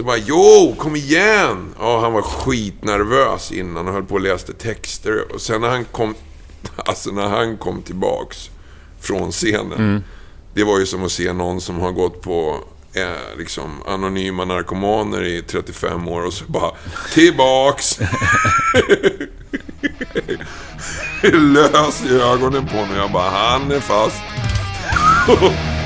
Så bara, jo, kom igen! Ja, han var skitnervös innan och höll på och läste texter. Och sen när han kom, alltså när han kom tillbaks från scenen. Det var ju som att se någon som har gått på eh, liksom anonyma narkomaner i 35 år och så bara, tillbaks! Lös i ögonen på mig. Jag bara, han är fast.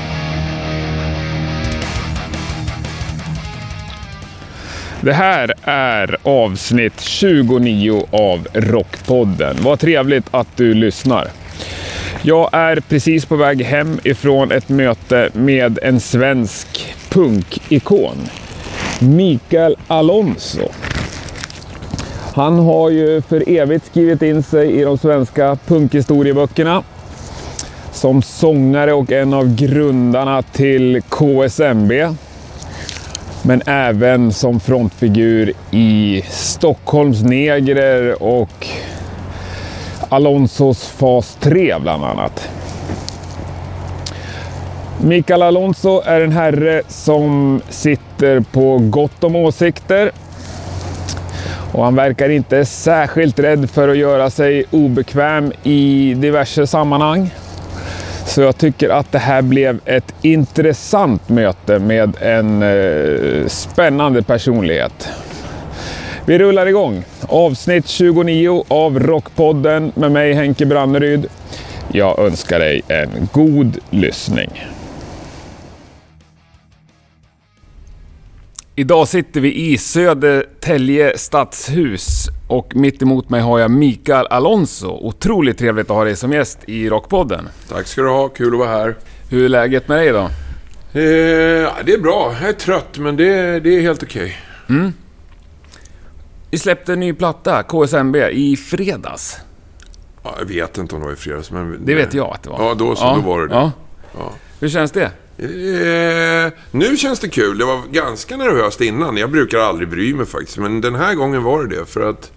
Det här är avsnitt 29 av Rockpodden. Vad trevligt att du lyssnar. Jag är precis på väg hem ifrån ett möte med en svensk punkikon. Mikael Alonso. Han har ju för evigt skrivit in sig i de svenska punkhistorieböckerna. Som sångare och en av grundarna till KSMB men även som frontfigur i Stockholms Negrer och Alonsos Fas 3 bland annat. Mikael Alonso är en herre som sitter på gott om åsikter. Och han verkar inte särskilt rädd för att göra sig obekväm i diverse sammanhang. Så jag tycker att det här blev ett intressant möte med en eh, spännande personlighet. Vi rullar igång. Avsnitt 29 av Rockpodden med mig Henke Branneryd. Jag önskar dig en god lyssning. Idag sitter vi i Södertälje stadshus och mitt emot mig har jag Mikael Alonso. Otroligt trevligt att ha dig som gäst i Rockpodden. Tack ska du ha, kul att vara här. Hur är läget med dig då? Eh, ja, det är bra. Jag är trött, men det, det är helt okej. Vi släppte en ny platta, KSMB, i fredags. Ja, jag vet inte om det var i fredags, men... Det vet jag att det var. Ja, då så. Då var det det. Ja. Ja. Hur känns det? Eh, nu känns det kul. Det var ganska nervöst innan. Jag brukar aldrig bry mig faktiskt. Men den här gången var det det. För att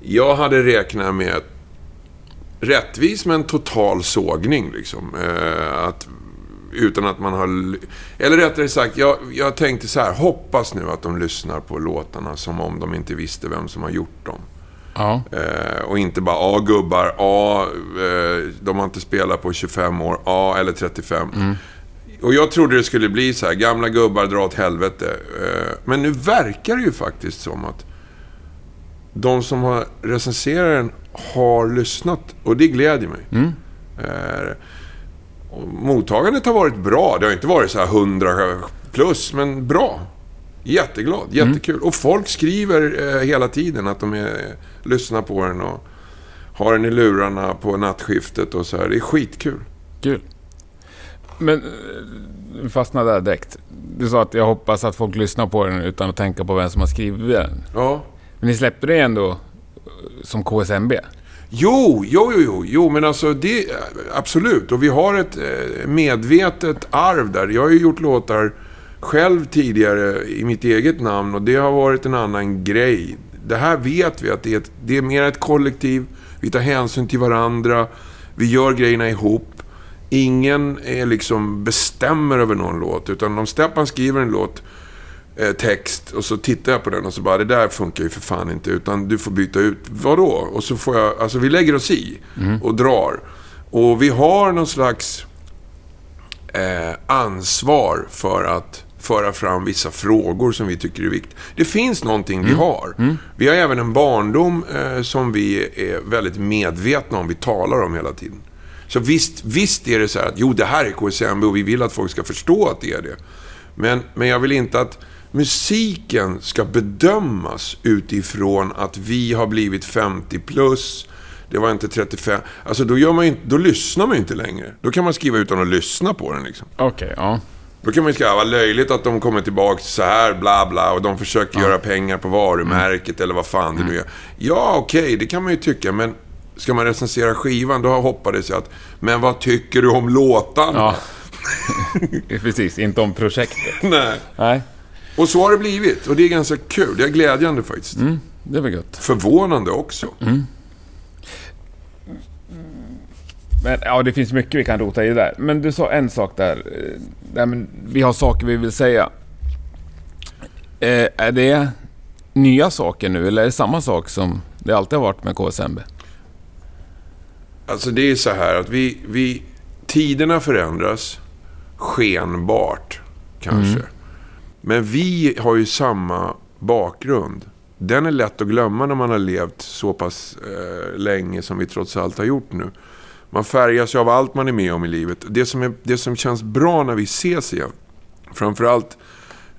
jag hade räknat med rättvis men total sågning. Liksom. Eh, att, utan att man har... Eller rättare sagt, jag, jag tänkte så här. Hoppas nu att de lyssnar på låtarna som om de inte visste vem som har gjort dem. Ja. Eh, och inte bara, ja gubbar, ja eh, de har inte spelat på 25 år, ja eller 35. Och jag trodde det skulle bli så här, gamla gubbar dra åt helvete. Eh, men nu verkar det ju faktiskt som att de som har recenserat den har lyssnat. Och det glädjer mig. Eh, och mottagandet har varit bra. Det har inte varit så här 100 plus, men bra. Jätteglad, jättekul. Och folk skriver eh, hela tiden att de är, lyssnar på den och har den i lurarna på nattskiftet och så här. Det är skitkul. Kul. Men, eh, du fastnade där direkt. Du sa att jag hoppas att folk lyssnar på den utan att tänka på vem som har skrivit den. Ja. Men ni släppte det ändå eh, som KSMB? Jo, jo, jo, jo, jo, men alltså det... Absolut. Och vi har ett eh, medvetet arv där. Jag har ju gjort låtar själv tidigare i mitt eget namn och det har varit en annan grej. Det här vet vi att det är, ett, det är mer ett kollektiv. Vi tar hänsyn till varandra. Vi gör grejerna ihop. Ingen är liksom bestämmer över någon låt. Utan om Steppan skriver en låt, eh, text, och så tittar jag på den och så bara, det där funkar ju för fan inte. Utan du får byta ut, vadå? Och så får jag, alltså vi lägger oss i och drar. Och vi har någon slags eh, ansvar för att föra fram vissa frågor som vi tycker är viktiga. Det finns någonting vi har. Vi har även en barndom eh, som vi är väldigt medvetna om, vi talar om hela tiden. Så visst, visst är det så här att jo, det här är KSMB och vi vill att folk ska förstå att det är det. Men, men jag vill inte att musiken ska bedömas utifrån att vi har blivit 50 plus. Det var inte 35. Alltså då, gör man inte- då lyssnar man ju inte längre. Då kan man skriva utan att lyssna på den liksom. Okej, ja. Då kan man ju skriva, vad löjligt att de kommer tillbaka så här, bla bla, och de försöker göra pengar på varumärket eller vad fan det nu är. Ja, okej, det kan man ju tycka, men ska man recensera skivan, då hoppades jag att, men vad tycker du om låtarna? ja. Precis, inte om projektet. Nej. Nej, Och så har det blivit, och det är ganska kul. Det är glädjande faktiskt. det är väl gött. Förvånande också. Men, ja, det finns mycket vi kan rota i där. Men du sa en sak där. eh, Nej, men vi har saker vi vill säga. Eh, är det nya saker nu eller är det samma sak som det alltid har varit med KSMB? Alltså det är så här att vi, vi tiderna förändras skenbart kanske. Mm. Men vi har ju samma bakgrund. Den är lätt att glömma när man har levt så pass eh, länge som vi trots allt har gjort nu. Man färgas ju av allt man är med om i livet. Det som, är, det som känns bra när vi ses igen, framförallt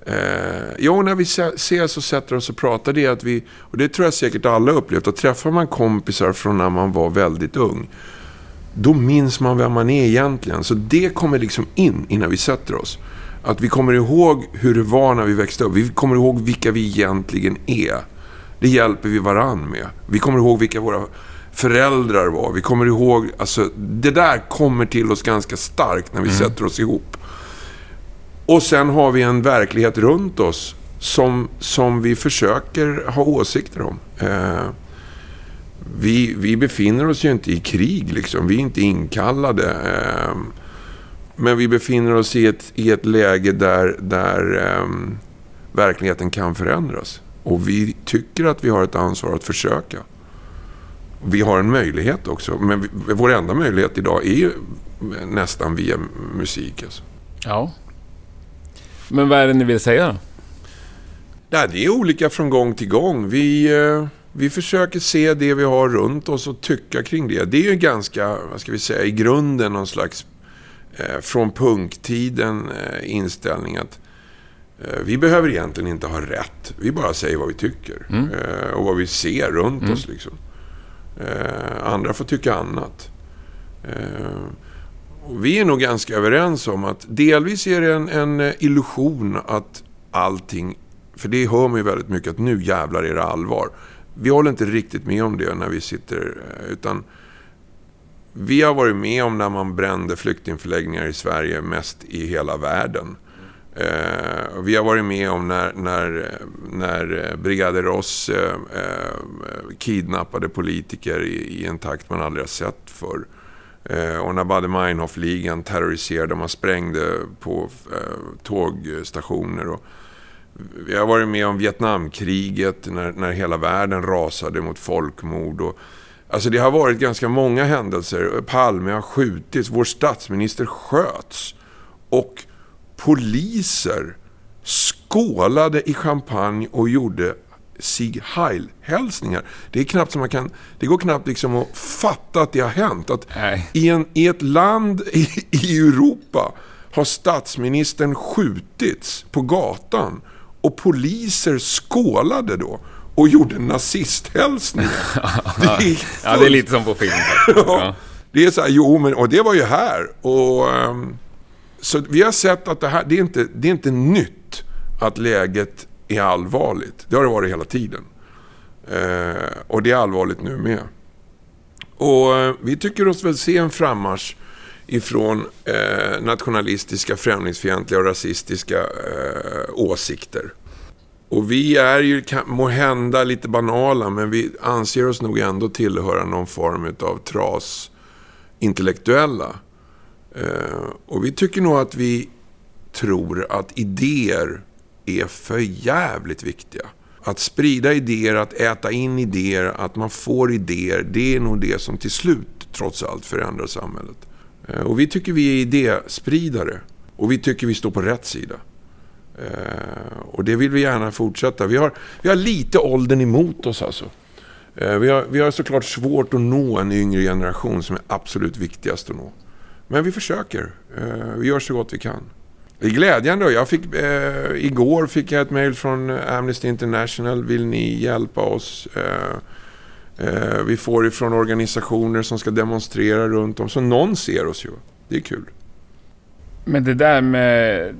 Eh, jo, när vi ses och sätter oss och pratar, det är att vi, och det tror jag säkert alla upplevt, att träffar man kompisar från när man var väldigt ung, då minns man vem man är egentligen. Så det kommer liksom in innan vi sätter oss. Att vi kommer ihåg hur det var när vi växte upp. Vi kommer ihåg vilka vi egentligen är. Det hjälper vi varann med. Vi kommer ihåg vilka våra föräldrar var. Vi kommer ihåg, alltså det där kommer till oss ganska starkt när vi mm. sätter oss ihop. Och sen har vi en verklighet runt oss som, som vi försöker ha åsikter om. Eh, vi, vi befinner oss ju inte i krig, liksom. vi är inte inkallade. Eh, men vi befinner oss i ett, i ett läge där, där eh, verkligheten kan förändras. Och vi tycker att vi har ett ansvar att försöka. Vi har en möjlighet också, men vi, vår enda möjlighet idag är ju nästan via musik. Alltså. Ja. Men vad är det ni vill säga då? Det är olika från gång till gång. Vi, eh, vi försöker se det vi har runt oss och tycka kring det. Det är ju ganska, vad ska vi säga, i grunden någon slags eh, från punktiden eh, inställning att eh, vi behöver egentligen inte ha rätt. Vi bara säger vad vi tycker. Mm. Och vad vi ser runt mm. oss. Liksom. Andra får tycka annat. Och vi är nog ganska överens om att delvis är det en, en eh, illusion att allting, för det hör man ju väldigt mycket att nu jävlar är det allvar. Vi håller inte riktigt med om det när vi sitter, eh, utan vi har varit med om när man brände flyktingförläggningar i Sverige mest i hela världen. Eh, vi har varit med om när, när, eh, när Brigade Ross eh, eh, kidnappade politiker i, i, en takt man aldrig har sett förr. Eh, och när Baader-Meinhof-ligan terroriserade, man sprängde på eh, tågstationer. Och vi har varit med om Vietnamkriget när, när hela världen rasade mot folkmord. Och, alltså det har varit ganska många händelser. Palme har skjutits, vår statsminister sköts. Och poliser skålade i champagne och gjorde Sieg Heil-hälsningar. Det är knappt som man kan... Det går knappt liksom att fatta att det har hänt. Att i, en, I ett land i, i Europa har statsministern skjutits på gatan och poliser skålade då och gjorde nazisthälsningar. det är ja, det är lite som på film. ja. Det är så här, jo men, och det var ju här. Och, um, så vi har sett att det här, det är inte, det är inte nytt att läget är allvarligt. Det har det varit hela tiden. Eh, och det är allvarligt nu med. Och eh, vi tycker oss väl se en frammarsch ifrån eh, nationalistiska, främlingsfientliga och rasistiska eh, åsikter. Och vi är ju må hända lite banala, men vi anser oss nog ändå tillhöra någon form av tras intellektuella. Eh, och vi tycker nog att vi tror att idéer är för jävligt viktiga. Att sprida idéer, att äta in idéer, att man får idéer, det är nog det som till slut trots allt förändrar samhället. Eh, och vi tycker vi är idéspridare. Och vi tycker vi står på rätt sida. Eh, och det vill vi gärna fortsätta. Vi har, vi har lite åldern emot oss alltså. Eh, vi har, vi har såklart svårt att nå en yngre generation som är absolut viktigast att nå. Men vi försöker. Vi gör så gott vi kan. Det är glädjande. Jag fick, eh, igår fick jag ett mail från Amnesty International. Vill ni hjälpa oss? Eh, eh, vi får ifrån organisationer som ska demonstrera runt om. Så någon ser oss ju. Det är kul. Men det där med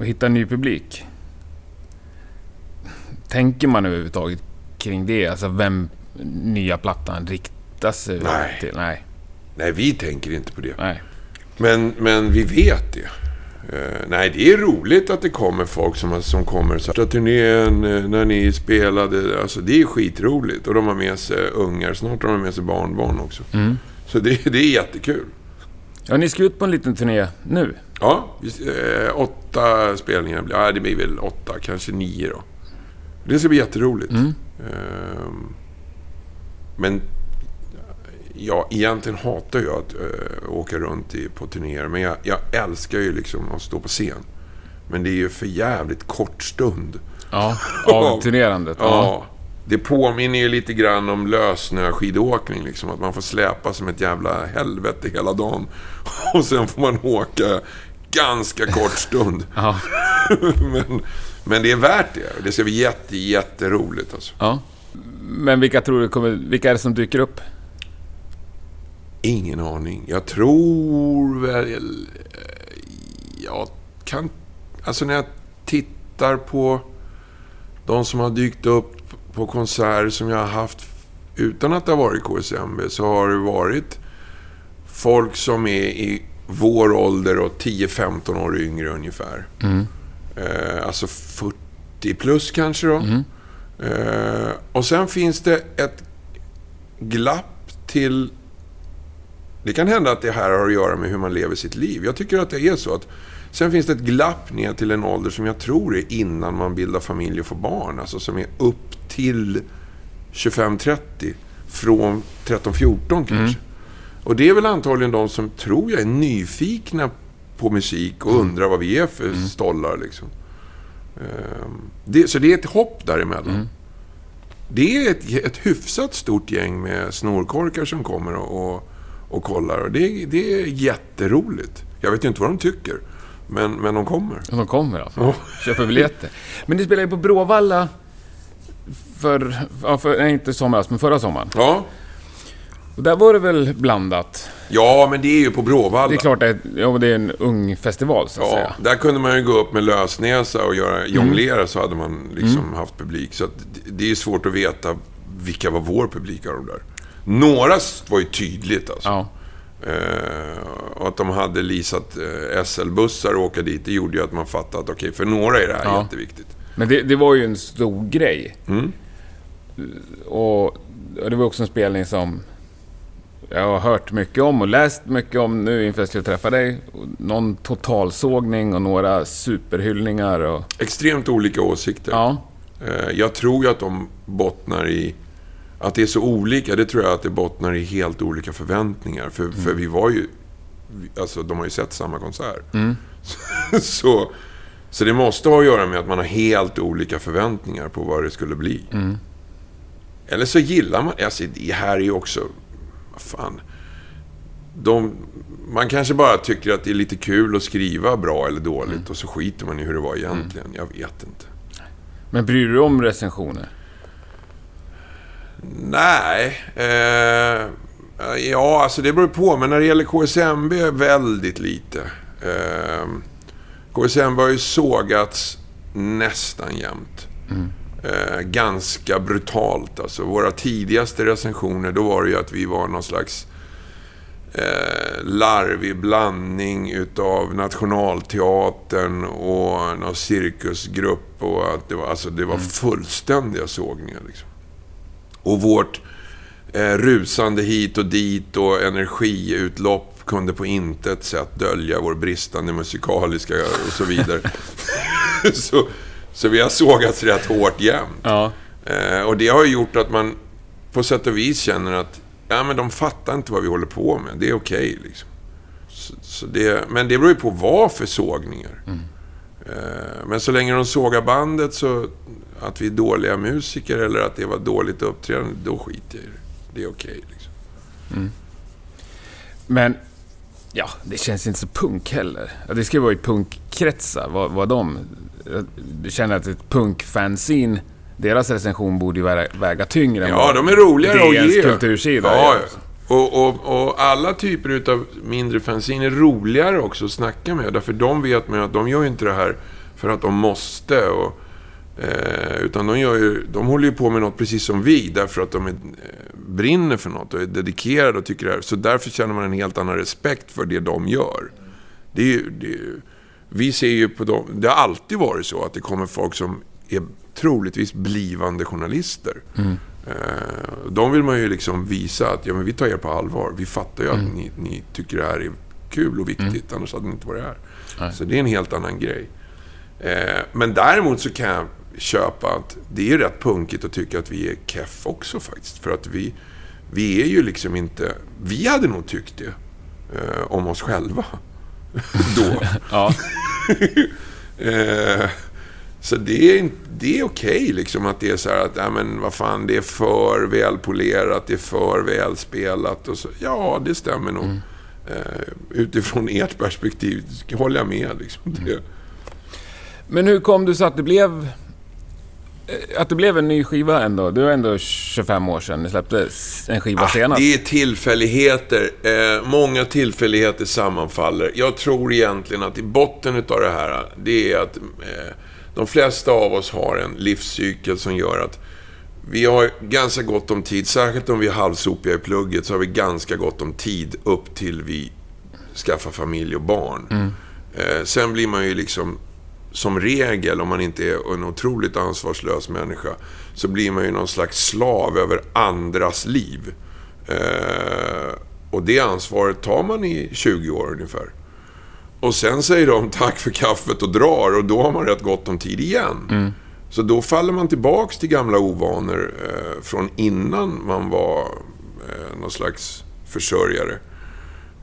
att hitta ny publik. Tänker man överhuvudtaget kring det? Alltså vem nya plattan riktar sig Nej. till? Nej. Nej, vi tänker inte på det. Nej. Men, men vi vet det. Uh, nej, det är roligt att det kommer folk som, som kommer. Första turnén uh, när ni spelade, alltså det är skitroligt. Och de har med sig ungar. Snart har de med sig barnbarn också. Mm. Så det, det är jättekul. Ja, ni ska ut på en liten turné nu. Ja, eh, åtta spelningar. blir- Ja, det blir väl åtta, kanske nio då. Det ska bli jätteroligt. Mm. Ehm, men ja, egentligen hatar jag att eh, åka runt i, på turnéer. Men jag, jag älskar ju liksom att stå på scen. Men det är ju för jävligt kort stund. Ja, av turnerandet. Ja. Det påminner ju lite grann om lössnöskidåkning. Liksom, att man får släpa som ett jävla helvete hela dagen. Och sen får man åka ganska kort stund. Ja. men, men det är värt det. Det ska bli jätte, jätteroligt alltså. ja. Men vilka tror du kommer... Vilka är det som dyker upp? Ingen aning. Jag tror väl... eh, Jag kan... Alltså när jag tittar på de som har dykt upp på konserter som jag har haft utan att det har varit KSMB så har det varit folk som är i vår ålder och 10-15 år yngre ungefär. Eh, alltså 40 plus kanske då. Eh, och sen finns det ett glapp till det kan hända att det här har att göra med hur man lever sitt liv. Jag tycker att det är så att sen finns det ett glapp ner till en ålder som jag tror är innan man bildar familj och får barn. Alltså som är upp till 25-30. Från 13-14 kanske. Och det är väl antagligen de som tror jag är nyfikna på musik och undrar vad vi är för stollar liksom. Ehm, det, så det är ett hopp däremellan. Det är ett, ett hyfsat stort gäng med snorkorkar som kommer och, och, och kollar. Och det, det är jätteroligt. Jag vet ju inte vad de tycker. Men, men de kommer. De kommer alltså. Ja. Köper biljetter. Men ni spelade ju på Bråvalla för, ja, för... Nej, inte somras, men förra sommaren. Ja, Och där var det väl blandat. ja men det är ju på Bråvalla. Det är klart att ja, det är en ung festival, så att Ja, säga. där kunde man ju gå upp med lösnäsa och göra, jonglera så hade man liksom haft publik. Så att det- det är svårt att veta vilka var vår publik av de där. Några var ju tydligt alltså. Ja. Eh, och att de hade leasat eh, SL-bussar och åka dit, det gjorde ju att man fattade att okej, för några är det här Ja. jätteviktigt. Men det, det var ju en stor grej. Mm. Och, och det var också en spelning som jag har hört mycket om och läst mycket om nu inför jag skulle träffa dig. Någon totalsågning och några superhyllningar och... Extremt olika åsikter. Ja. Eh, Jag tror ju att de bottnar i... Att det är så olika, det tror jag att det bottnar i helt olika förväntningar. För, för vi var ju... Alltså, de har ju sett samma konsert. så, så det måste ha att göra med att man har helt olika förväntningar på vad det skulle bli. Eller så gillar man... Alltså, det här är ju också... Vad fan. De, man kanske bara tycker att det är lite kul att skriva bra eller dåligt och så skiter man i hur det var egentligen. Jag vet inte. Men bryr du dig om recensioner? Nej. Eh, ja, alltså det beror på. Men när det gäller KSMB väldigt lite. Eh, KSMB har ju sågats nästan jämt. Eh, ganska brutalt. Alltså, våra tidigaste recensioner, då var det ju att vi var någon slags eh, larvig blandning utav Nationalteatern och någon cirkusgrupp. Och att det, var, alltså, det var fullständiga sågningar. Liksom. Och vårt eh, rusande hit och dit och energiutlopp kunde på intet sätt dölja vår bristande musikaliska och så vidare. så, så vi har sågats rätt hårt jämt. Ja. Eh, och det har ju gjort att man på sätt och vis känner att ja, men de fattar inte vad vi håller på med. Det är okej liksom. Så, så det, men det beror ju på vad för sågningar. Eh, men så länge de sågar bandet så att vi är dåliga musiker eller att det var dåligt uppträdande, då skiter jag i det. Det är okej liksom. Men, ja, det känns inte så punk heller. Ja, det ska ju vara i punkkretsar, vad, vad de... Du känner att ett punkfanzine, deras recension borde ju väga, väga tyngre än Ja, de är roligare att ge. kultursida Ja, ja. Och, och, och alla typer utav mindre fanzine är roligare också att snacka med. Därför de vet man ju att de gör inte det här för att de måste. Och, eh, utan de, gör ju, de håller ju på med något precis som vi. Därför att de är, eh, brinner för något och är dedikerade och tycker det här. Så därför känner man en helt annan respekt för det de gör. Det är ju, det är ju, vi ser ju på dem, det har alltid varit så att det kommer folk som är troligtvis blivande journalister. Eh, de vill man ju liksom visa att ja, men vi tar er på allvar. Vi fattar ju att ni, ni tycker det här är kul och viktigt. Annars hade ni inte varit här. Nej. Så det är en helt annan grej. Eh, men däremot så kan jag köpa att det är rätt punkigt att tycka att vi är keff också faktiskt. För att vi, vi är ju liksom inte... Vi hade nog tyckt det eh, om oss själva. Då. ja. eh, så det är, det är okej okay, liksom att det är så här att, ja men vad fan, det är för välpolerat, det är för välspelat och så. Ja, det stämmer nog. Mm. Eh, utifrån ert perspektiv håller jag med liksom. Mm. Men hur kom det sig att det blev att det blev en ny skiva ändå. Det var ändå 25 år sedan ni släppte en skiva ah, senast. Det är tillfälligheter. Eh, många tillfälligheter sammanfaller. Jag tror egentligen att i botten av det här, det är att eh, de flesta av oss har en livscykel som gör att vi har ganska gott om tid, särskilt om vi är halvsopiga i plugget, så har vi ganska gott om tid upp till vi skaffar familj och barn. Mm. Eh, sen blir man ju liksom, som regel, om man inte är en otroligt ansvarslös människa, så blir man ju någon slags slav över andras liv. Eh, och det ansvaret tar man i 20 år ungefär. Och sen säger de tack för kaffet och drar och då har man rätt gott om tid igen. Mm. Så då faller man tillbaks till gamla ovanor eh, från innan man var eh, någon slags försörjare.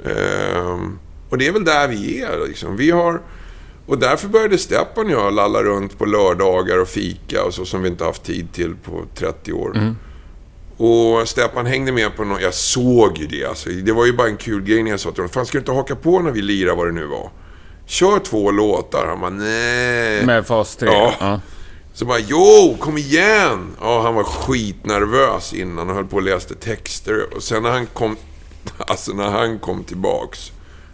Eh, och det är väl där vi är. Liksom. Vi har... Och därför började Stepan och jag lalla runt på lördagar och fika och så som vi inte haft tid till på 30 år. Mm. Och Stepan hängde med på något, jag såg ju det alltså. Det var ju bara en kul grej när jag sa till honom, fan ska du inte haka på när vi lirar vad det nu var? Kör två låtar. Han bara, nej. Med fas 3? Ja. ja. Så bara, jo, kom igen! Ja, han var skitnervös innan och höll på och läste texter. Och sen när han kom, alltså när han kom tillbaks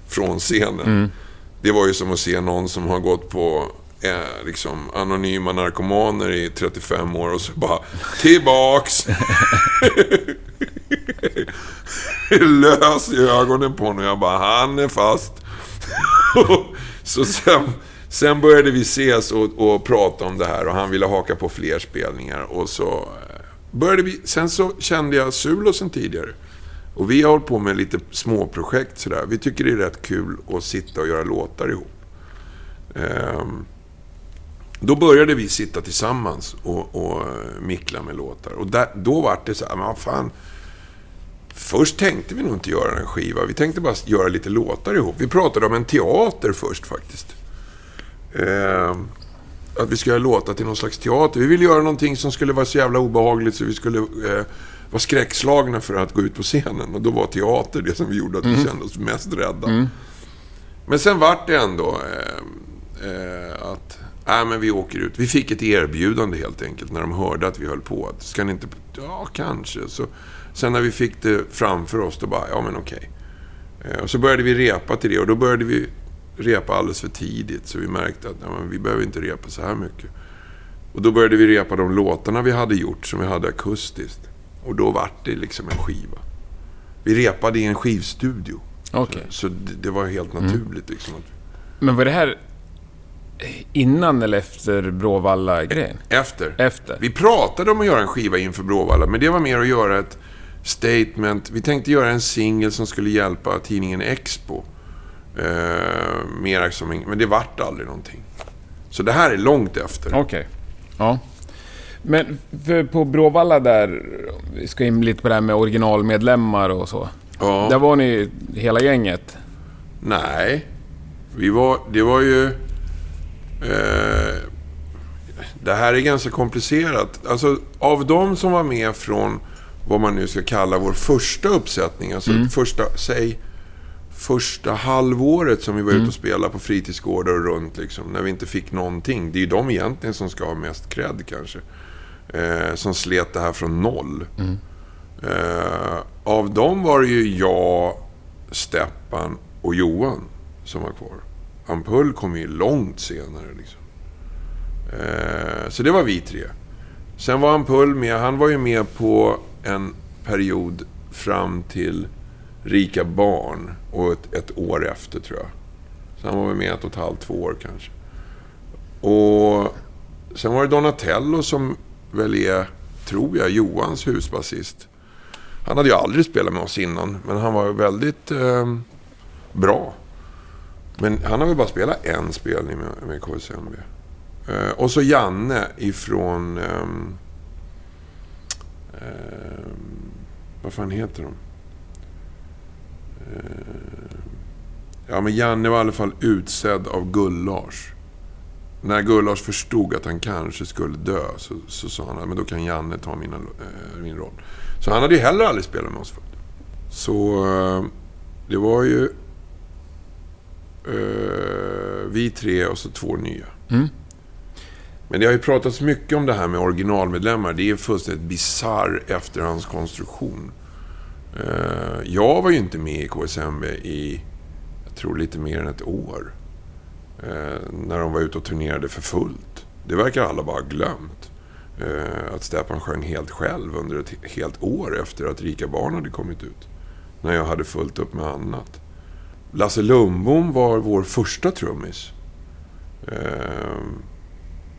från scenen. Mm. Det var ju som att se någon som har gått på eh, liksom anonyma narkomaner i 35 år och så bara tillbaks. Lös i ögonen på honom. Jag bara, han är fast. så sen, sen började vi ses och, och, prata om det här och han ville haka på fler spelningar. Och så eh, började vi, sen så kände jag Sulo sen tidigare. Och vi har hållit på med lite småprojekt sådär. Vi tycker det är rätt kul att sitta och göra låtar ihop. Ehm, då började vi sitta tillsammans och, och eh, mickla med låtar. Och där, då var det så här, men fan. Först tänkte vi nog inte göra en skiva. Vi tänkte bara göra lite låtar ihop. Vi pratade om en teater först faktiskt. Eh, att vi skulle göra låtar till någon slags teater. Vi ville göra någonting som skulle vara så jävla obehagligt så vi skulle eh, vara skräckslagna för att gå ut på scenen. Och då var teater det som vi gjorde att vi mm. kände oss mest rädda. Mm. Men sen vart det ändå eh, eh att Nej, men vi åker ut. Vi fick ett erbjudande helt enkelt när de hörde att vi höll på. Att, ska ni inte... Ja, kanske. Så, sen när vi fick det framför oss, då bara, ja men okej. Eh, och så började vi repa till det och då började vi repa alldeles för tidigt. Så vi märkte att ja, men vi behöver inte repa så här mycket. Och då började vi repa de låtarna vi hade gjort, som vi hade akustiskt. Och då vart det liksom en skiva. Vi repade i en skivstudio. Okay. Så, så det, det, var helt mm. naturligt. Liksom, att... Men var det här innan eller efter Bråvalla-grejen? Efter. Efter. Vi pratade om att göra en skiva inför Bråvalla, men det var mer att göra ett statement. Vi tänkte göra en singel som skulle hjälpa tidningen Expo. Eh, mer som en, men det vart aldrig någonting. Så det här är långt efter. Okej. Okay. Ja. Men på Bråvalla där, vi ska in lite på det här med originalmedlemmar och så. Ja. Där var ni hela gänget? Nej. Vi var, det var ju... Eh, det här är ganska komplicerat. Alltså, av de som var med från vad man nu ska kalla vår första uppsättning, alltså mm. första, säg första halvåret som vi var mm. ute och spelade på fritidsgårdar och runt, liksom, när vi inte fick någonting. Det är ju de egentligen som ska ha mest cred kanske. Eh, som slet det här från noll. Mm. Eh, av dem var det ju jag, Steppan och Johan som var kvar. Ampull kom ju långt senare. Liksom. Eh, så det var vi tre. Sen var Ampull med. Han var ju med på en period fram till Rika Barn och ett, ett år efter tror jag. Så han var väl med ett och ett halvt, två år kanske. Och sen var det Donatello som väl är, tror jag, Johans husbasist. Han hade ju aldrig spelat med oss innan, men han var väldigt... Eh, bra. Men han har väl bara spelat en spelning med, med KSMB. Eh, och så Janne ifrån... Eh, vad fan heter de? Ja, men Janne var i alla fall utsedd av Gullars. När Gullars förstod att han kanske skulle dö så, så sa han att då kan Janne ta mina, eh, min roll. Så han hade ju heller aldrig spelat med oss förut. Så eh, det var ju eh, vi tre och så två nya. Mm. Men det har ju pratats mycket om det här med originalmedlemmar. Det är fullständigt bisarr efterhandskonstruktion. Eh, jag var ju inte med i KSMB i, jag tror lite mer än ett år. Eh, när de var ute och turnerade för fullt. Det verkar alla bara ha glömt. Eh, att Stepan sjöng helt själv under ett helt år efter att Rika Barn hade kommit ut. När jag hade fullt upp med annat. Lasse Lundbom var vår första trummis.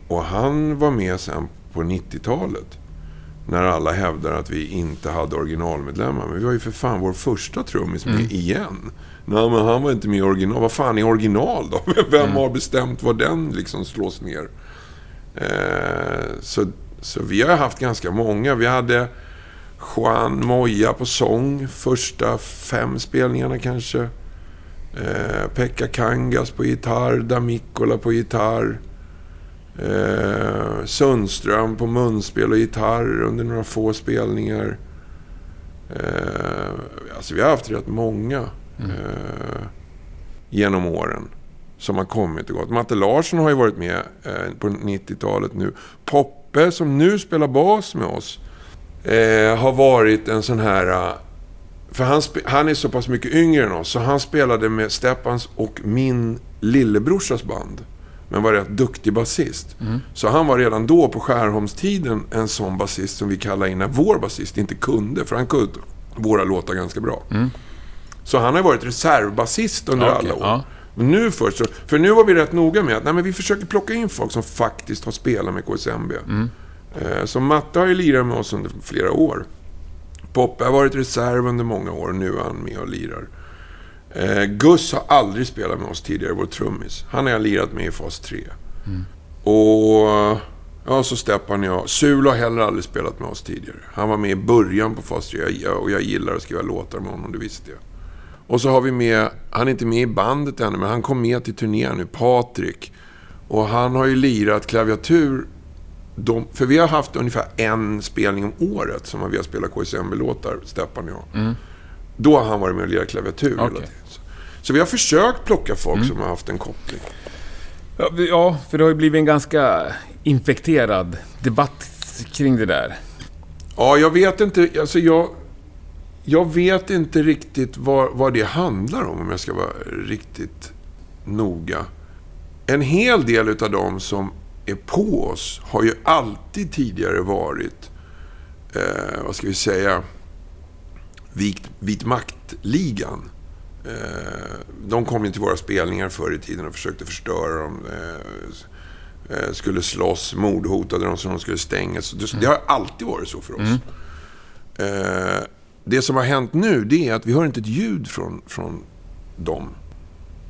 Och han var med sen på 90-talet. När alla hävdar att vi inte hade originalmedlemmar. Men vi var ju för fan vår första trummis med igen. Nej, men han var inte med i original. Vad fan är original då? Vem har bestämt var den liksom slås ner? Eh, så, så vi har haft ganska många. Vi hade Juan Moya på sång. Första fem spelningarna kanske. Eh, Pekka Kangas på gitarr. Damikola på gitarr. Eh, Sundström på munspel och gitarr under några få spelningar. Eh, alltså vi har haft rätt många eh, genom åren som har kommit och gått. Matte Larsson har ju varit med eh, på 90-talet nu. Poppe, som nu spelar bas med oss, eh, har varit en sån här... eh, För han, han är så pass mycket yngre än oss, så han spelade med Steppans och min lillebrorsas band. Men var rätt duktig basist. Så han var redan då på Skärholmstiden en sån basist som vi kallade in när vår basist inte kunde. För han kunde våra låtar ganska bra. Så han har varit reservbasist under Okej, alla år. ja. Men nu först så, För nu var vi rätt noga med att nej, men vi försöker plocka in folk som faktiskt har spelat med KSMB. Eh, Så Matte har ju lirat med oss under flera år. Poppe har varit reserv under många år nu är han med och lirar. Eh, Gus har aldrig spelat med oss tidigare, vår trummis. Han har jag lirat med i fas 3. Och... Ja, så Steppan och jag. Sul har heller aldrig spelat med oss tidigare. Han var med i början på fas 3 Jag- och jag gillar att skriva låtar med honom, det visste jag. Och så har vi med, han är inte med i bandet ännu, men han kom med till turnén nu, Patrik. Och han har ju lirat klaviatur. De, för vi har haft ungefär en spelning om året som vi har spelat KSMB-låtar, Steppan och jag. Då har han varit med och lirat klaviatur hela Okej. tiden. Så, vi har försökt plocka folk som har haft en koppling. Ja, vi- Ja, för det har ju blivit en ganska infekterad debatt kring det där. Ja, jag vet inte. Alltså jag, jag vet inte riktigt vad, vad det handlar om, om jag ska vara riktigt noga. En hel del utav dem som är på oss har ju alltid tidigare varit, eh, vad ska vi säga, vit, vit makt-ligan. Eh, de kom ju till våra spelningar förr i tiden och försökte förstöra dem. Eh, eh, skulle slåss, mordhotade dem så de skulle stängas. Det, det har alltid varit så för oss. Eh, det som har hänt nu, det är att vi hör inte ett ljud från, från dem.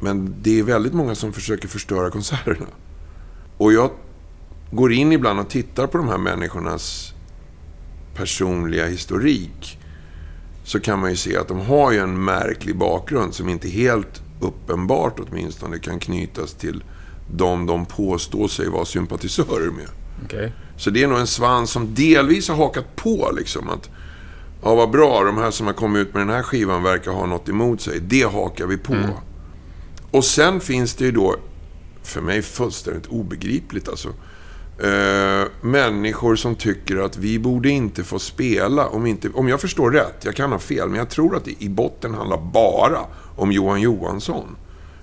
Men det är väldigt många som försöker förstöra konserterna. Och jag går in ibland och tittar på de här människornas personliga historik. Så kan man ju se att de har ju en märklig bakgrund som inte helt uppenbart åtminstone kan knytas till de de påstår sig vara sympatisörer med. Okej. Så det är nog en svans som delvis har hakat på liksom att Ja, vad bra. De här som har kommit ut med den här skivan verkar ha något emot sig. Det hakar vi på. Och sen finns det ju då, för mig fullständigt obegripligt alltså, eh, människor som tycker att vi borde inte få spela om inte... Om jag förstår rätt, jag kan ha fel, men jag tror att det i botten handlar bara om Johan Johansson.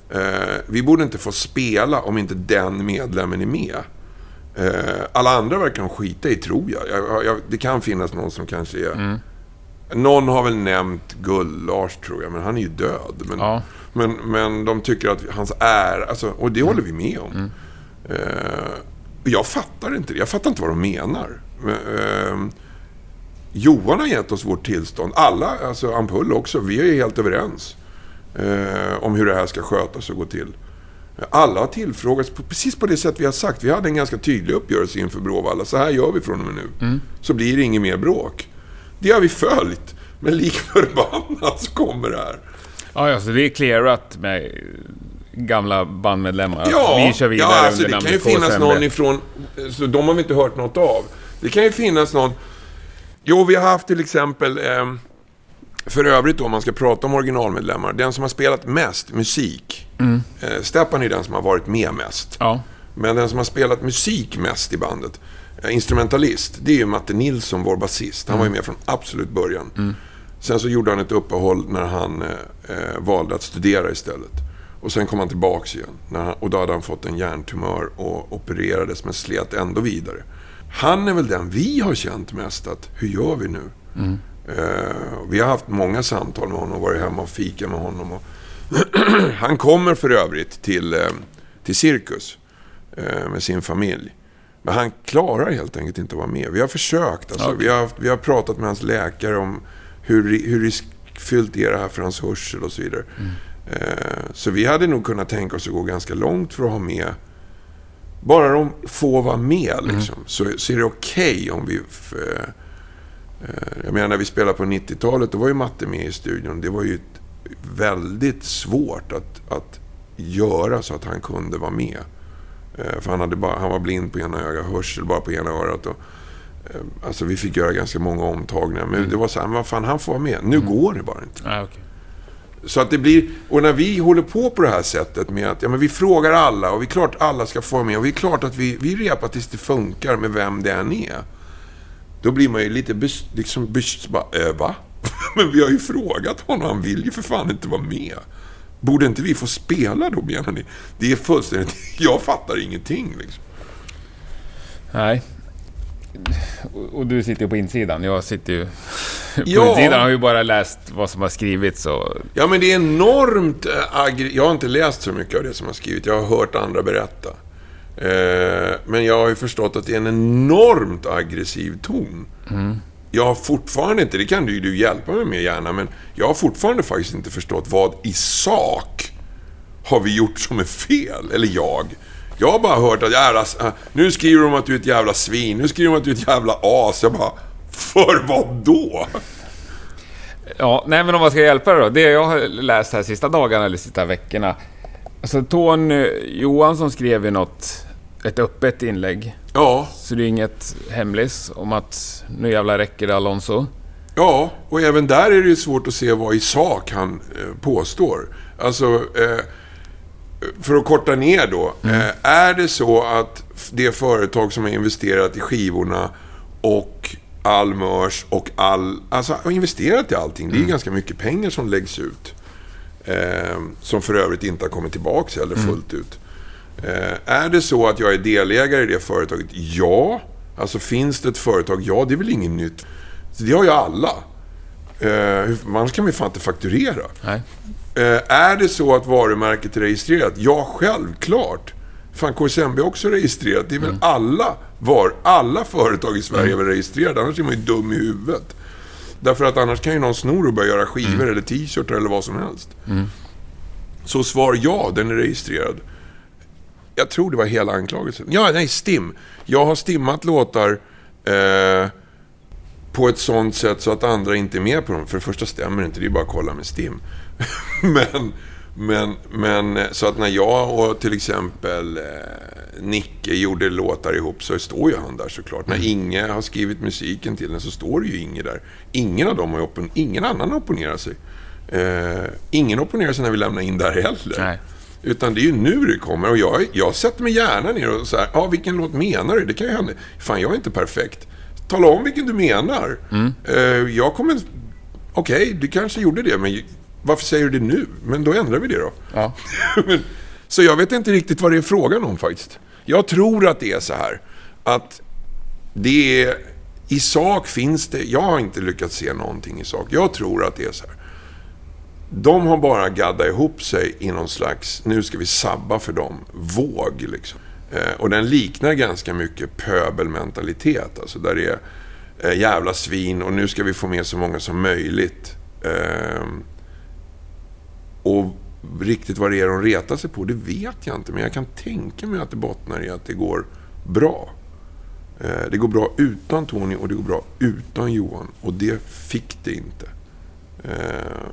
Eh, vi borde inte få spela om inte den medlemmen är med. Eh, alla andra verkar de skita i, tror jag. jag, jag det kan finnas någon som kanske är... Någon har väl nämnt Gull-Lars, tror jag, men han är ju död. Men, Ja. men, men de tycker att hans är... Alltså, och det håller vi med om. Eh, jag fattar inte det. Jag fattar inte vad de menar. Men, eh, Johan har gett oss vårt tillstånd. Alla, alltså Ampull också. Vi är helt överens. eh, om hur det här ska skötas och gå till. Alla har tillfrågats på, precis på det sätt vi har sagt. Vi hade en ganska tydlig uppgörelse inför Bråvalla. Så här gör vi från och med nu. Mm. Så blir det inget mer bråk. Det har vi följt. Men lik förbannat så kommer det här. Ja, ja, så det är clearat med gamla bandmedlemmar. Ja, vi kör vidare ja alltså under det kan ju finnas KSMB. någon ifrån... Så de har vi inte hört något av. Det kan ju finnas någon... Jo, vi har haft till exempel... Eh, för övrigt då, om man ska prata om originalmedlemmar. Den som har spelat mest musik. Mm. Eh, Steppan är den som har varit med mest. Ja. Men den som har spelat musik mest i bandet, eh, instrumentalist, det är ju Matte Nilsson, vår basist. Han var ju med från absolut början. Sen så gjorde han ett uppehåll när han eh, eh, valde att studera istället. Och sen kom han tillbaks igen. Han, och då hade han fått en hjärntumör och opererades men slet ändå vidare. Han är väl den vi har känt mest att, hur gör vi nu? Eh, vi har haft många samtal med honom, varit hemma och fika med honom. Och han kommer för övrigt till, eh, till Cirkus eh, med sin familj. Men han klarar helt enkelt inte att vara med. Vi har försökt. Alltså, Okej. vi, har, vi har pratat med hans läkare om hur, hur riskfyllt är det här för hans hörsel och så vidare. Eh, så vi hade nog kunnat tänka oss att gå ganska långt för att ha med bara de får vara med liksom, så, så är det okej om vi... f- eh, eh, jag menar, när vi spelade på 90-talet, då var ju Matte med i studion. Det var ju väldigt svårt att, att göra så att han kunde vara med. Eh, För han, hade bara, han var blind på ena ögat, hörsel bara på ena örat. Och, eh, alltså vi fick göra ganska många omtagningar. Men det var så här, men vad fan, han får vara med. Nu går det bara inte. Ja, okej. Så att det blir, och när vi håller på på det här sättet med att ja, men vi frågar alla och vi är klart alla ska få vara med och vi är klart att vi, vi repar tills det funkar med vem det än är. Då blir man ju lite bes, liksom bes, bara, äh, va? men vi har ju frågat honom, han vill ju för fan inte vara med. Borde inte vi få spela då menar ni? Det är fullständigt, jag fattar ingenting liksom. Nej. Och, du sitter ju på insidan. Jag sitter ju... På Ja. insidan har ju bara läst vad som har skrivits och... Ja, men det är enormt äh, aggr- Jag har inte läst så mycket av det som har skrivit. Jag har hört andra berätta. Eh, men jag har ju förstått att det är en enormt aggressiv ton. Jag har fortfarande inte, det kan du ju du hjälpa mig med gärna, men jag har fortfarande faktiskt inte förstått vad i sak har vi gjort som är fel. Eller jag. Jag har bara hört att jävla, äh, nu skriver de att du är ett jävla svin, nu skriver de att du är ett jävla as. Jag bara, för vad då? Ja, nej men om man ska hjälpa dig då. Det jag har läst här sista dagarna eller sista veckorna. Alltså Tony Johansson skrev ju något, ett öppet inlägg. Ja, Så det är inget hemlis om att nu jävla räcker det Alonso. Ja, och även där är det ju svårt att se vad i sak han eh, påstår. Alltså, eh, för att korta ner då. Eh, är det så att det företag som har investerat i skivorna och all mörs och all... Alltså, har investerat i allting. Det är ju ganska mycket pengar som läggs ut. Eh, som för övrigt inte har kommit tillbaka heller fullt ut. Eh, är det så att jag är delägare i det företaget? Ja. Alltså finns det ett företag? Ja, det är väl inget nytt. Så det har ju alla. Eh, annars kan vi fan inte fakturera. Nej. Eh, är det så att varumärket är registrerat? Ja, självklart. Fan, KSMB är också registrerat. Det är väl alla, var, alla företag i Sverige är väl registrerade. Annars är man ju dum i huvudet. Därför att annars kan ju någon sno och börja göra skivor eller t-shirtar eller vad som helst. Så svar ja, den är registrerad. Jag tror det var hela anklagelsen. Ja, nej, STIM. Jag har stimmat låtar eh, på ett sånt sätt så att andra inte är med på dem. För det första stämmer inte, det är bara att kolla med STIM. men, men, men eh, så att när jag och till exempel eh, Nicke gjorde låtar ihop så står ju han där såklart. När Inge har skrivit musiken till den så står det ju Inge där. Ingen av dem har oppon- ingen annan opponerar sig. Eh, ingen opponerar sig när vi lämnar in där heller. Nej. Utan det är ju nu det kommer. Och jag, jag sätter mig gärna ner och så här, ja vilken låt menar du? Det kan ju hända. Fan, jag är inte perfekt. Tala om vilken du menar. Eh, jag kommer... Okej, du kanske gjorde det, men varför säger du det nu? Men då ändrar vi det då. Ja. Så jag vet inte riktigt vad det är frågan om faktiskt. Jag tror att det är så här att det är... I sak finns det... Jag har inte lyckats se någonting i sak. Jag tror att det är så här. De har bara gaddat ihop sig i någon slags, nu ska vi sabba för dem, våg liksom. Eh, och den liknar ganska mycket pöbelmentalitet. Alltså där det är eh, jävla svin och nu ska vi få med så många som möjligt. Eh, och riktigt vad det är de retar sig på, det vet jag inte. Men jag kan tänka mig att det bottnar i att det går bra. Eh, det går bra utan Tony och det går bra utan Johan. Och det fick det inte. Eh,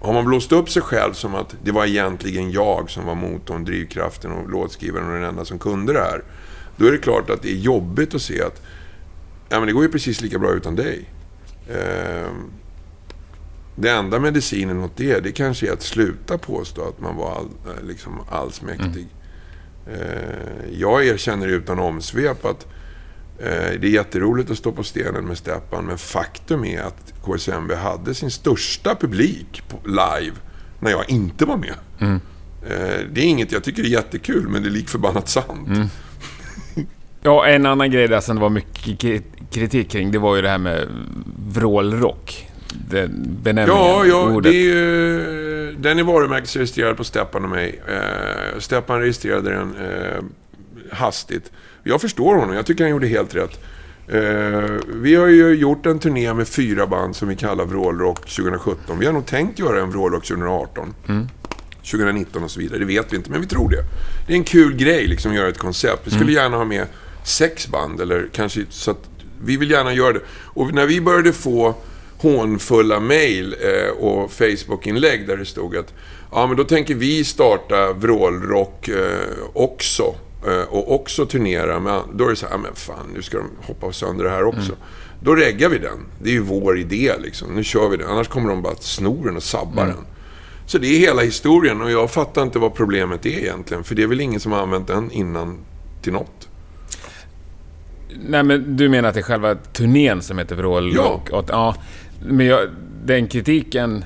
har man blåst upp sig själv som att det var egentligen jag som var motorn, drivkraften och låtskrivaren och den enda som kunde det här. Då är det klart att det är jobbigt att se att ja, men det går ju precis lika bra utan dig. Eh, Eh, det enda medicinen mot det, det kanske är att sluta påstå att man var all, liksom allsmäktig. Mm. Jag erkänner utan omsvep att det är jätteroligt att stå på stenen med Steppan, men faktum är att KSMB hade sin största publik live när jag inte var med. Mm. Det är inget jag tycker är jättekul, men det är lik förbannat sant. Mm. Ja, en annan grej där som det var mycket kritik kring, det var ju det här med vrålrock. Benämningen, ja, ja, ordet. Det är ju, den är varumärkesregistrerad på Steppan och mig. Eh, Steppan registrerade den eh, hastigt. Jag förstår honom. Jag tycker han gjorde helt rätt. Eh, vi har ju gjort en turné med fyra band som vi kallar Vrålrock 2017. Vi har nog tänkt göra en Vrålrock 2018. Mm. 2019 och så vidare. Det vet vi inte, men vi tror det. Det är en kul grej, liksom, att göra ett koncept. Vi skulle mm. gärna ha med sex band, eller kanske så att vi vill gärna göra det. Och när vi började få hånfulla mejl eh, och Facebook-inlägg där det stod att ja, men då tänker vi starta vrålrock eh, också. Eh, och också turnera med... Då är det så här, men fan, nu ska de hoppa sönder det här också. Mm. Då reggar vi den. Det är ju vår idé liksom. Nu kör vi den. Annars kommer de bara att sno den och sabba mm. den. Så det är hela historien och jag fattar inte vad problemet är egentligen. För det är väl ingen som har använt den innan till något. Nej, men du menar att det är själva turnén som heter Vrål? Ja. Och, ja. Men jag, den kritiken,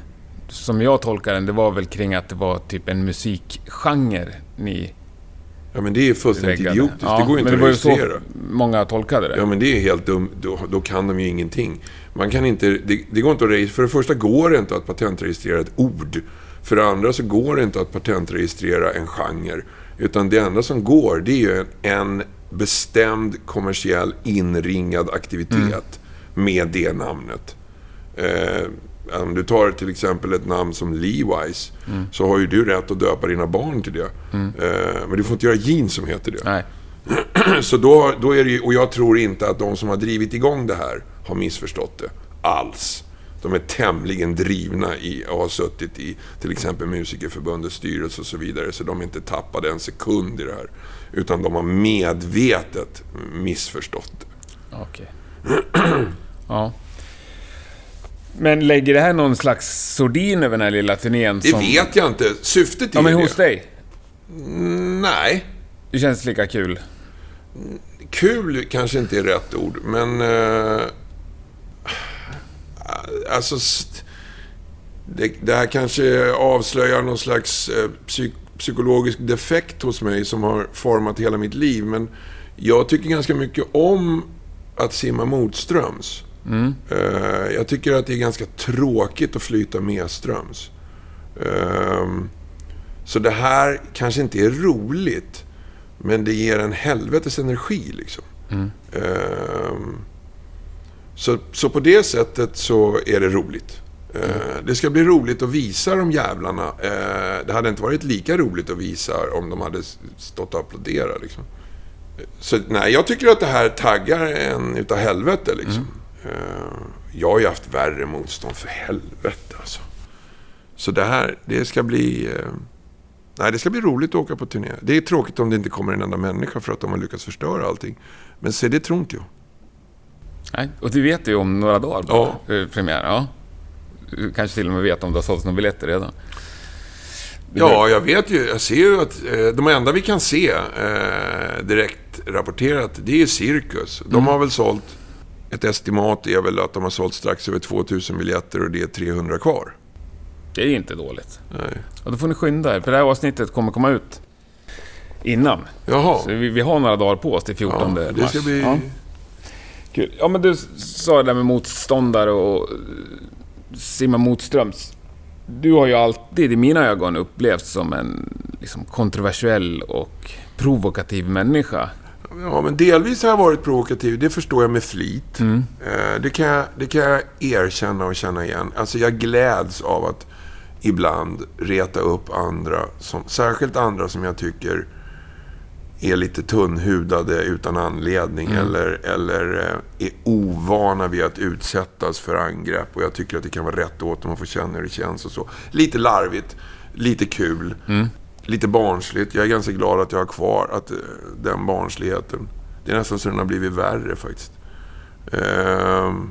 som jag tolkar den, det var väl kring att det var typ en musikgenre ni Ja, men det är fullständigt väggade. idiotiskt. Ja, det går inte att registrera. Men det var ju så många tolkade det. Ja, men det är helt dumt. Då, då, kan de ju ingenting. Man kan inte... Det, det går inte att registrera. För det första går det inte att patentregistrera ett ord. För det andra så går det inte att patentregistrera en genre. Utan det enda som går, det är ju en, en bestämd kommersiell inringad aktivitet mm. med det namnet. Eh, om du tar till exempel ett namn som Levi's mm. så har ju du rätt att döpa dina barn till det. Mm. Eh, men du får inte göra jeans som heter det. Nej. Så då, då är det ju, och jag tror inte att de som har drivit igång det här har missförstått det alls. De är tämligen drivna i, och har suttit i till exempel Musikerförbundets styrelse och så vidare. Så de är inte tappade en sekund i det här. Utan de har medvetet missförstått det. Okej. Okay. ja. Men lägger det här någon slags sordin över den här lilla turnén? Det som... vet jag inte. Syftet är Ja, men hos dig? Mm, nej. Det känns lika kul? Kul kanske inte är rätt ord, men... Uh, alltså... Det, det, här kanske avslöjar någon slags uh, psyk psykologisk defekt hos mig som har format hela mitt liv. Men jag tycker ganska mycket om att simma motströms. Mm. Uh, jag tycker att det är ganska tråkigt att flyta medströms. Uh, så det här kanske inte är roligt, men det ger en helvetes energi. Liksom. Mm. Uh, så, så på det sättet så är det roligt. Mm. Det ska bli roligt att visa de jävlarna. Det hade inte varit lika roligt att visa om de hade stått och applåderat. Liksom. Så nej, jag tycker att det här taggar en utav helvete. Liksom. Mm. Eh, jag har ju haft värre motstånd för helvete alltså. Så det här, det ska bli... Eh, nej, det ska bli roligt att åka på turné. Det är tråkigt om det inte kommer en enda människa för att de har lyckats förstöra allting. Men se, det tror inte jag. Nej, och du vet ju om några dagar bara, ja. Eh, premiär. Ja. Du kanske till och med vet om det har sålts några biljetter redan. Ja, jag vet ju. Jag ser ju att eh, de enda vi kan se eh, direkt rapporterat, det är Cirkus. De mm. har väl sålt ett estimat är väl att de har sålt strax över 2000 biljetter och det är 300 kvar. Det är inte dåligt. Nej. Och då får ni skynda er, för det här avsnittet kommer komma ut innan. Jaha. Så vi, vi har några dagar på oss till 14 ja, det ska Bli... Ja. Kul. Ja, men du sa det där med motståndare och simma motströms. Du har ju alltid i mina ögon upplevts som en liksom, kontroversiell och provokativ människa. Ja, men delvis har jag varit provokativ. Det förstår jag med flit. Mm. Eh, det, kan jag, det kan jag erkänna och känna igen. Alltså, jag gläds av att ibland reta upp andra, som, särskilt andra som jag tycker är lite tunnhudade utan anledning mm. eller, eller eh, är ovana vid att utsättas för angrepp. Och jag tycker att det kan vara rätt åt dem att få känna hur det känns och så. Lite larvigt, lite kul, mm. Lite barnsligt. Jag är ganska glad att jag har kvar att, eh, den barnsligheten. Det är nästan så den har blivit värre faktiskt. Ehm.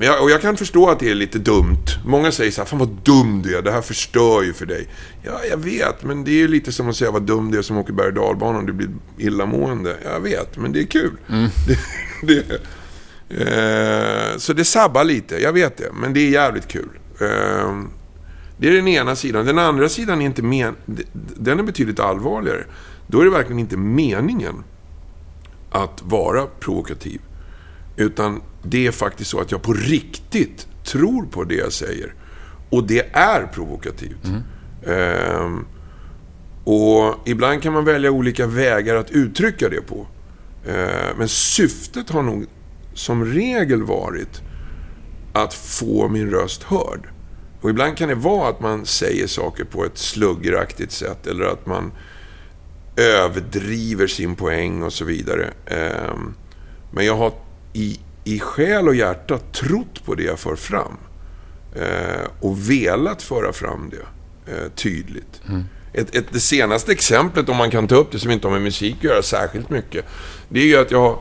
Men jag, och jag kan förstå att det är lite dumt. Många säger så här, fan vad dum du är, det här förstör ju för dig. Ja, jag vet, men det är ju lite som att säga vad dum du är som åker berg och dalbanan du blir illamående. Jag vet, men det är kul. Mm. Det, det, eh, så det sabbar lite, jag vet det, men det är jävligt kul. Eh, det är den ena sidan. Den andra sidan är inte men, den är betydligt allvarligare. Då är det verkligen inte meningen att vara provokativ. Utan det är faktiskt så att jag på riktigt tror på det jag säger. Och det är provokativt. Mm. Ehm, och ibland kan man välja olika vägar att uttrycka det på. Ehm, men syftet har nog som regel varit att få min röst hörd. Och ibland kan det vara att man säger saker på ett sluggeraktigt sätt eller att man överdriver sin poäng och så vidare. Ehm, men jag har i, i själ och hjärta trott på det jag för fram. Eh, och velat föra fram det eh, tydligt. Mm. Ett, ett, det senaste exemplet, om man kan ta upp det, som inte har med musik att göra särskilt mycket. Det är ju att jag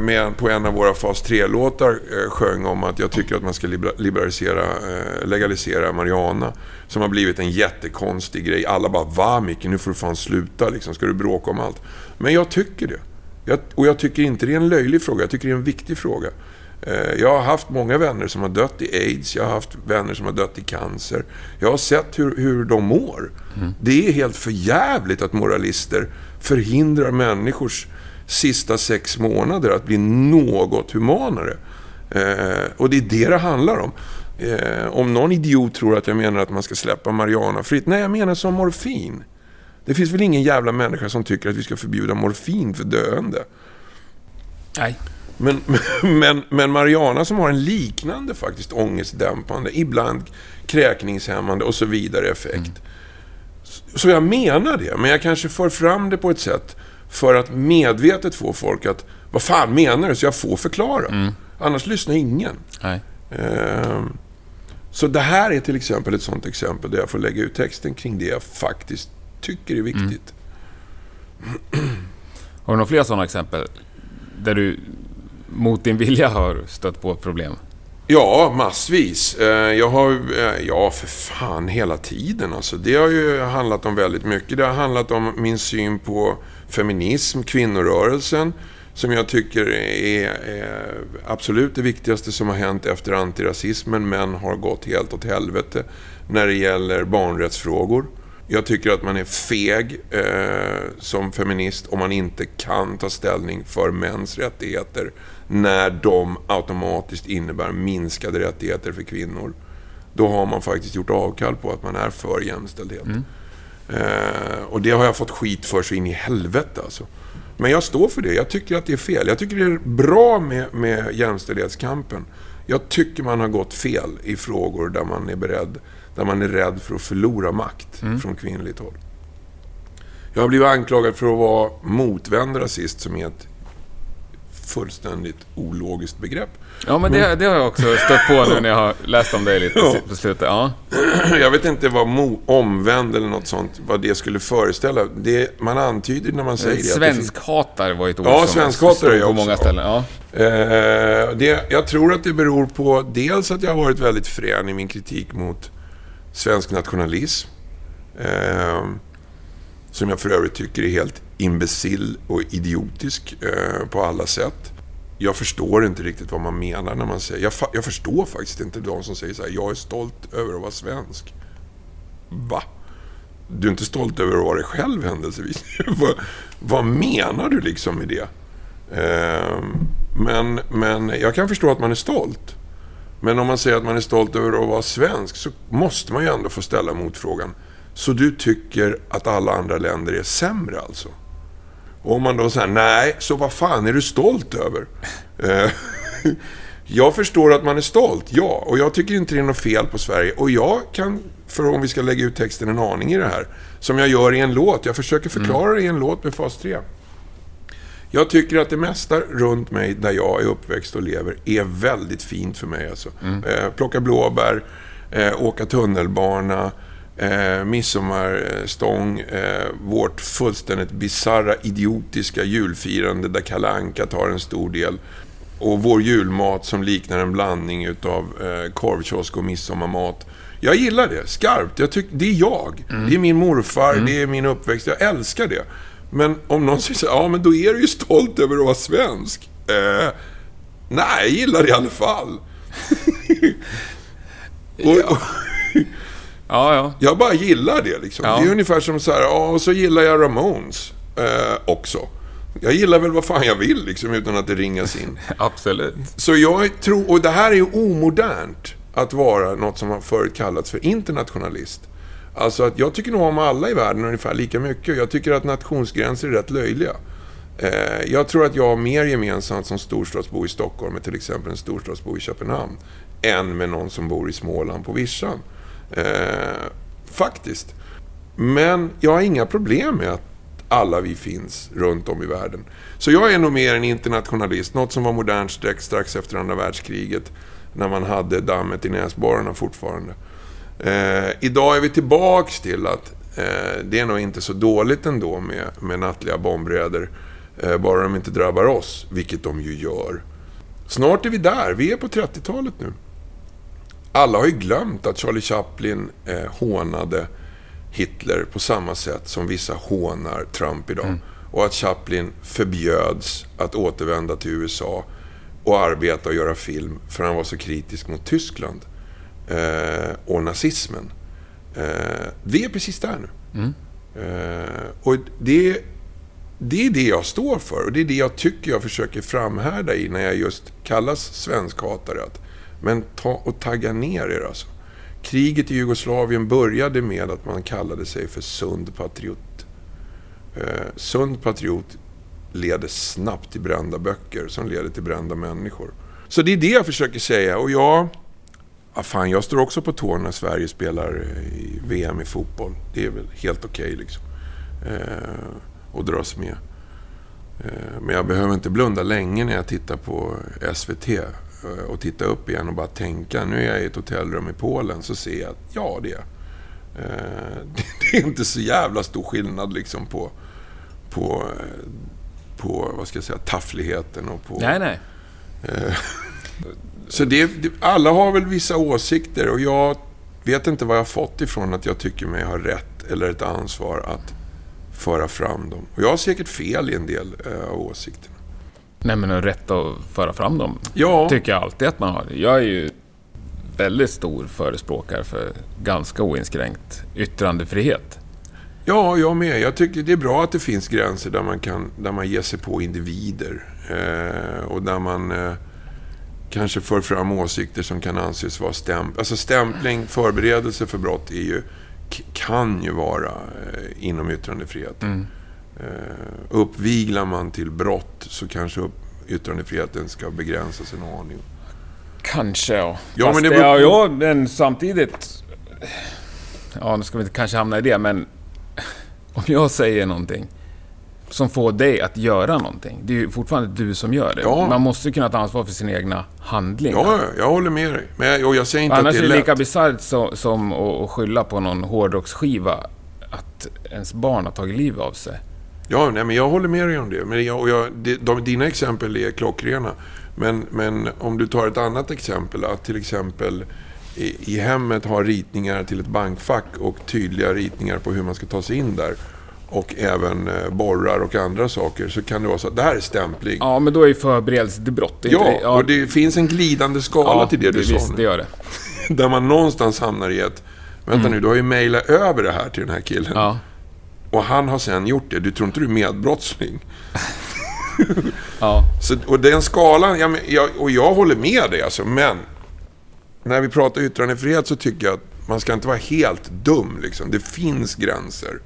med, på en av våra fas 3-låtar eh, sjöng om att jag tycker att man ska liberalisera, eh, legalisera marijuana. Som har blivit en jättekonstig grej. Alla bara va Micke, nu får du fan sluta liksom. Ska du bråka om allt? Men jag tycker det. Jag, och jag tycker inte det är en löjlig fråga, jag tycker det är en viktig fråga. Eh, jag har haft många vänner som har dött i aids, jag har haft vänner som har dött i cancer. Jag har sett hur, hur de mår. Mm. Det är helt förjävligt att moralister förhindrar människors sista sex månader att bli något humanare. Eh, och det är det det handlar om. Eh, om någon idiot tror att jag menar att man ska släppa marijuana fritt. Nej, jag menar som morfin. Det finns väl ingen jävla människa som tycker att vi ska förbjuda morfin för döende? Nej. Men, men, men Mariana som har en liknande faktiskt ångestdämpande, ibland kräkningshämmande och så vidare effekt. Mm. Så jag menar det, men jag kanske för fram det på ett sätt för att medvetet få folk att, vad fan menar du? Så jag får förklara. Mm. Annars lyssnar ingen. Ehm, så det här är till exempel ett sånt exempel där jag får lägga ut texten kring det jag faktiskt tycker är viktigt. Mm. Har du några fler sådana exempel? Där du mot din vilja har stött på ett problem? Ja, massvis. Eh, jag har, eh, ja för fan, hela tiden alltså. Det har ju handlat om väldigt mycket. Det har handlat om min syn på feminism, kvinnorörelsen, som jag tycker är, är absolut det viktigaste som har hänt efter antirasismen, men har gått helt åt helvete när det gäller barnrättsfrågor. Jag tycker att man är feg eh, som feminist om man inte kan ta ställning för mäns rättigheter när de automatiskt innebär minskade rättigheter för kvinnor. Då har man faktiskt gjort avkall på att man är för jämställdhet. Mm. Eh, och det har jag fått skit för så in i helvete alltså. Men jag står för det. Jag tycker att det är fel. Jag tycker det är bra med, med jämställdhetskampen. Jag tycker man har gått fel i frågor där man är beredd där man är rädd för att förlora makt mm. från kvinnligt håll. Jag har blivit anklagad för att vara motvänd rasist, som är ett fullständigt ologiskt begrepp. Ja, men det, det, har jag också stött på nu när jag har läst om dig lite ja. på slutet. Ja. Jag vet inte vad mo, omvänd eller något sånt, vad det skulle föreställa. Det, man antyder när man säger det. Svenskhatare var ett ord ja, som stod på många ställen. Ja. Eh, det, jag tror att det beror på dels att jag har varit väldigt frän i min kritik mot svensk nationalism. Eh, som jag för övrigt tycker är helt imbecill och idiotisk eh, på alla sätt. Jag förstår inte riktigt vad man menar när man säger... Jag, jag förstår faktiskt inte de som säger så här, jag är stolt över att vara svensk. Va? Du är inte stolt över att vara dig själv händelsevis? vad, vad menar du liksom med det? Eh, men, men jag kan förstå att man är stolt. Men om man säger att man är stolt över att vara svensk så måste man ju ändå få ställa motfrågan. Så du tycker att alla andra länder är sämre alltså? Och om man då säger nej, så vad fan är du stolt över? Eh, Jag förstår att man är stolt, ja. Och jag tycker inte det är något fel på Sverige. Och jag kan, för om vi ska lägga ut texten en aning i det här, som jag gör i en låt. Jag försöker förklara det i en låt med fas 3. Jag tycker att det mesta runt mig, där jag är uppväxt och lever, är väldigt fint för mig. Alltså. Eh, plocka blåbär, eh, åka tunnelbana, eh, midsommarstång, eh, vårt fullständigt bizarra, idiotiska julfirande där Kalle Anka tar en stor del. Och vår julmat som liknar en blandning utav eh, korvkiosk och midsommarmat. Jag gillar det, skarpt. Jag tyck, det är jag. Det är min morfar, det är min uppväxt. Jag älskar det. Men om någon säger så ja men då är du ju stolt över att vara svensk. Eh, nej, jag gillar det i alla fall. och, och, Ja, ja. jag bara gillar det liksom. Ja. Det är ungefär som så här, ja, och så gillar jag Ramones eh, också. Jag gillar väl vad fan jag vill liksom, utan att det ringas in. Absolut. Så jag tror, och det här är ju omodernt att vara något som har förut kallats för internationalist. Alltså att jag tycker nog om alla i världen ungefär lika mycket. Jag tycker att nationsgränser är rätt löjliga. Eh, jag tror att jag har mer gemensamt som storstadsbo i Stockholm med till exempel en storstadsbo i Köpenhamn än med någon som bor i Småland på vischan. Eh, faktiskt. Men jag har inga problem med att alla vi finns runt om i världen. Så jag är nog mer en internationalist, något som var modernt strax, strax efter andra världskriget, när man hade dammet i näsborrarna fortfarande. Eh, idag är vi tillbaks till att eh, det är nog inte så dåligt ändå med, med nattliga bombräder, eh, bara de inte drabbar oss, vilket de ju gör. Snart är vi där, vi är på 30-talet nu. Alla har ju glömt att Charlie Chaplin eh, hånade Hitler på samma sätt som vissa hånar Trump idag. Och att Chaplin förbjöds att återvända till USA och arbeta och göra film för han var så kritisk mot Tyskland eh, och nazismen. Eh, vi är precis där nu. Eh, och det, det är det jag står för och det är det jag tycker jag försöker framhärda i när jag just kallas svenskhatare. Att, men ta och tagga ner er alltså. Kriget i Jugoslavien började med att man kallade sig för sund patriot. Eh, sund patriot leder snabbt till brända böcker som leder till brända människor. Så det är det jag försöker säga och jag... Ja, ah, fan, jag står också på tårna när Sverige spelar eh, i VM i fotboll. Det är väl helt okej liksom. Eh, och dras med. Eh, men jag behöver inte blunda länge när jag tittar på SVT och titta upp igen och bara tänka. Nu är jag i ett hotellrum i Polen så ser jag att ja, det är eh, Det är inte så jävla stor skillnad liksom på, på, eh, på vad ska jag säga, taffligheten och på... Nej, nej. Så det, alla har väl vissa åsikter och jag vet inte vad jag har fått ifrån att jag tycker mig ha rätt eller ett ansvar att föra fram dem. Och jag har säkert fel i en del eh, av åsikterna. Nej, men att rätt att föra fram dem Ja, tycker jag alltid att man har. Jag är ju väldigt stor förespråkare för ganska oinskränkt yttrandefrihet. ja, jag med. Jag tycker det är bra att det finns gränser där man kan där man ger sig på individer. Eh, och där man eh, kanske för fram åsikter som kan anses vara stämpling. Alltså stämpling, förberedelse för brott är ju, kan ju vara eh, inom yttrandefriheten. Eh, uppviglar man till brott så kanske upp, yttrandefriheten ska begränsas en aning. Kanske, ja. Ja, Fast men det det beror ja, men samtidigt... Ja, nu ska vi inte kanske hamna i det, men... Om jag säger någonting som får dig att göra någonting. Det är ju fortfarande du som gör det. Ja. Man måste ju kunna ta ansvar för sina egna handlingar. Ja, ja, jag håller med dig. Men jag, och jag säger inte Annars att är det det är lika lätt. bisarrt som att, att skylla på någon hårdrocksskiva att ens barn har tagit livet av sig. Ja, nej, men jag håller med dig om det. Men jag, och jag, de, dina exempel är klockrena. Men, men om du tar ett annat exempel, att till exempel i, i hemmet ha ritningar till ett bankfack och tydliga ritningar på hur man ska ta sig in där. Och även eh, borrar och andra saker. Så kan det vara så att det här är stämpling. Ja, Ja, men då är ju förberedelse till brott. inte det? och det finns en glidande skala till det du sa visst, nu. det gör det. Där man någonstans hamnar i ett... Vänta nu, du har ju mejlat över det här till den här killen. Ja. Och han har sen gjort det. Du tror inte du är medbrottsling? Ja. Så, och den skalan, jag, jag, och jag håller med dig alltså, men när vi pratar yttrandefrihet så tycker jag att man ska inte vara helt dum. Liksom. Det finns gränser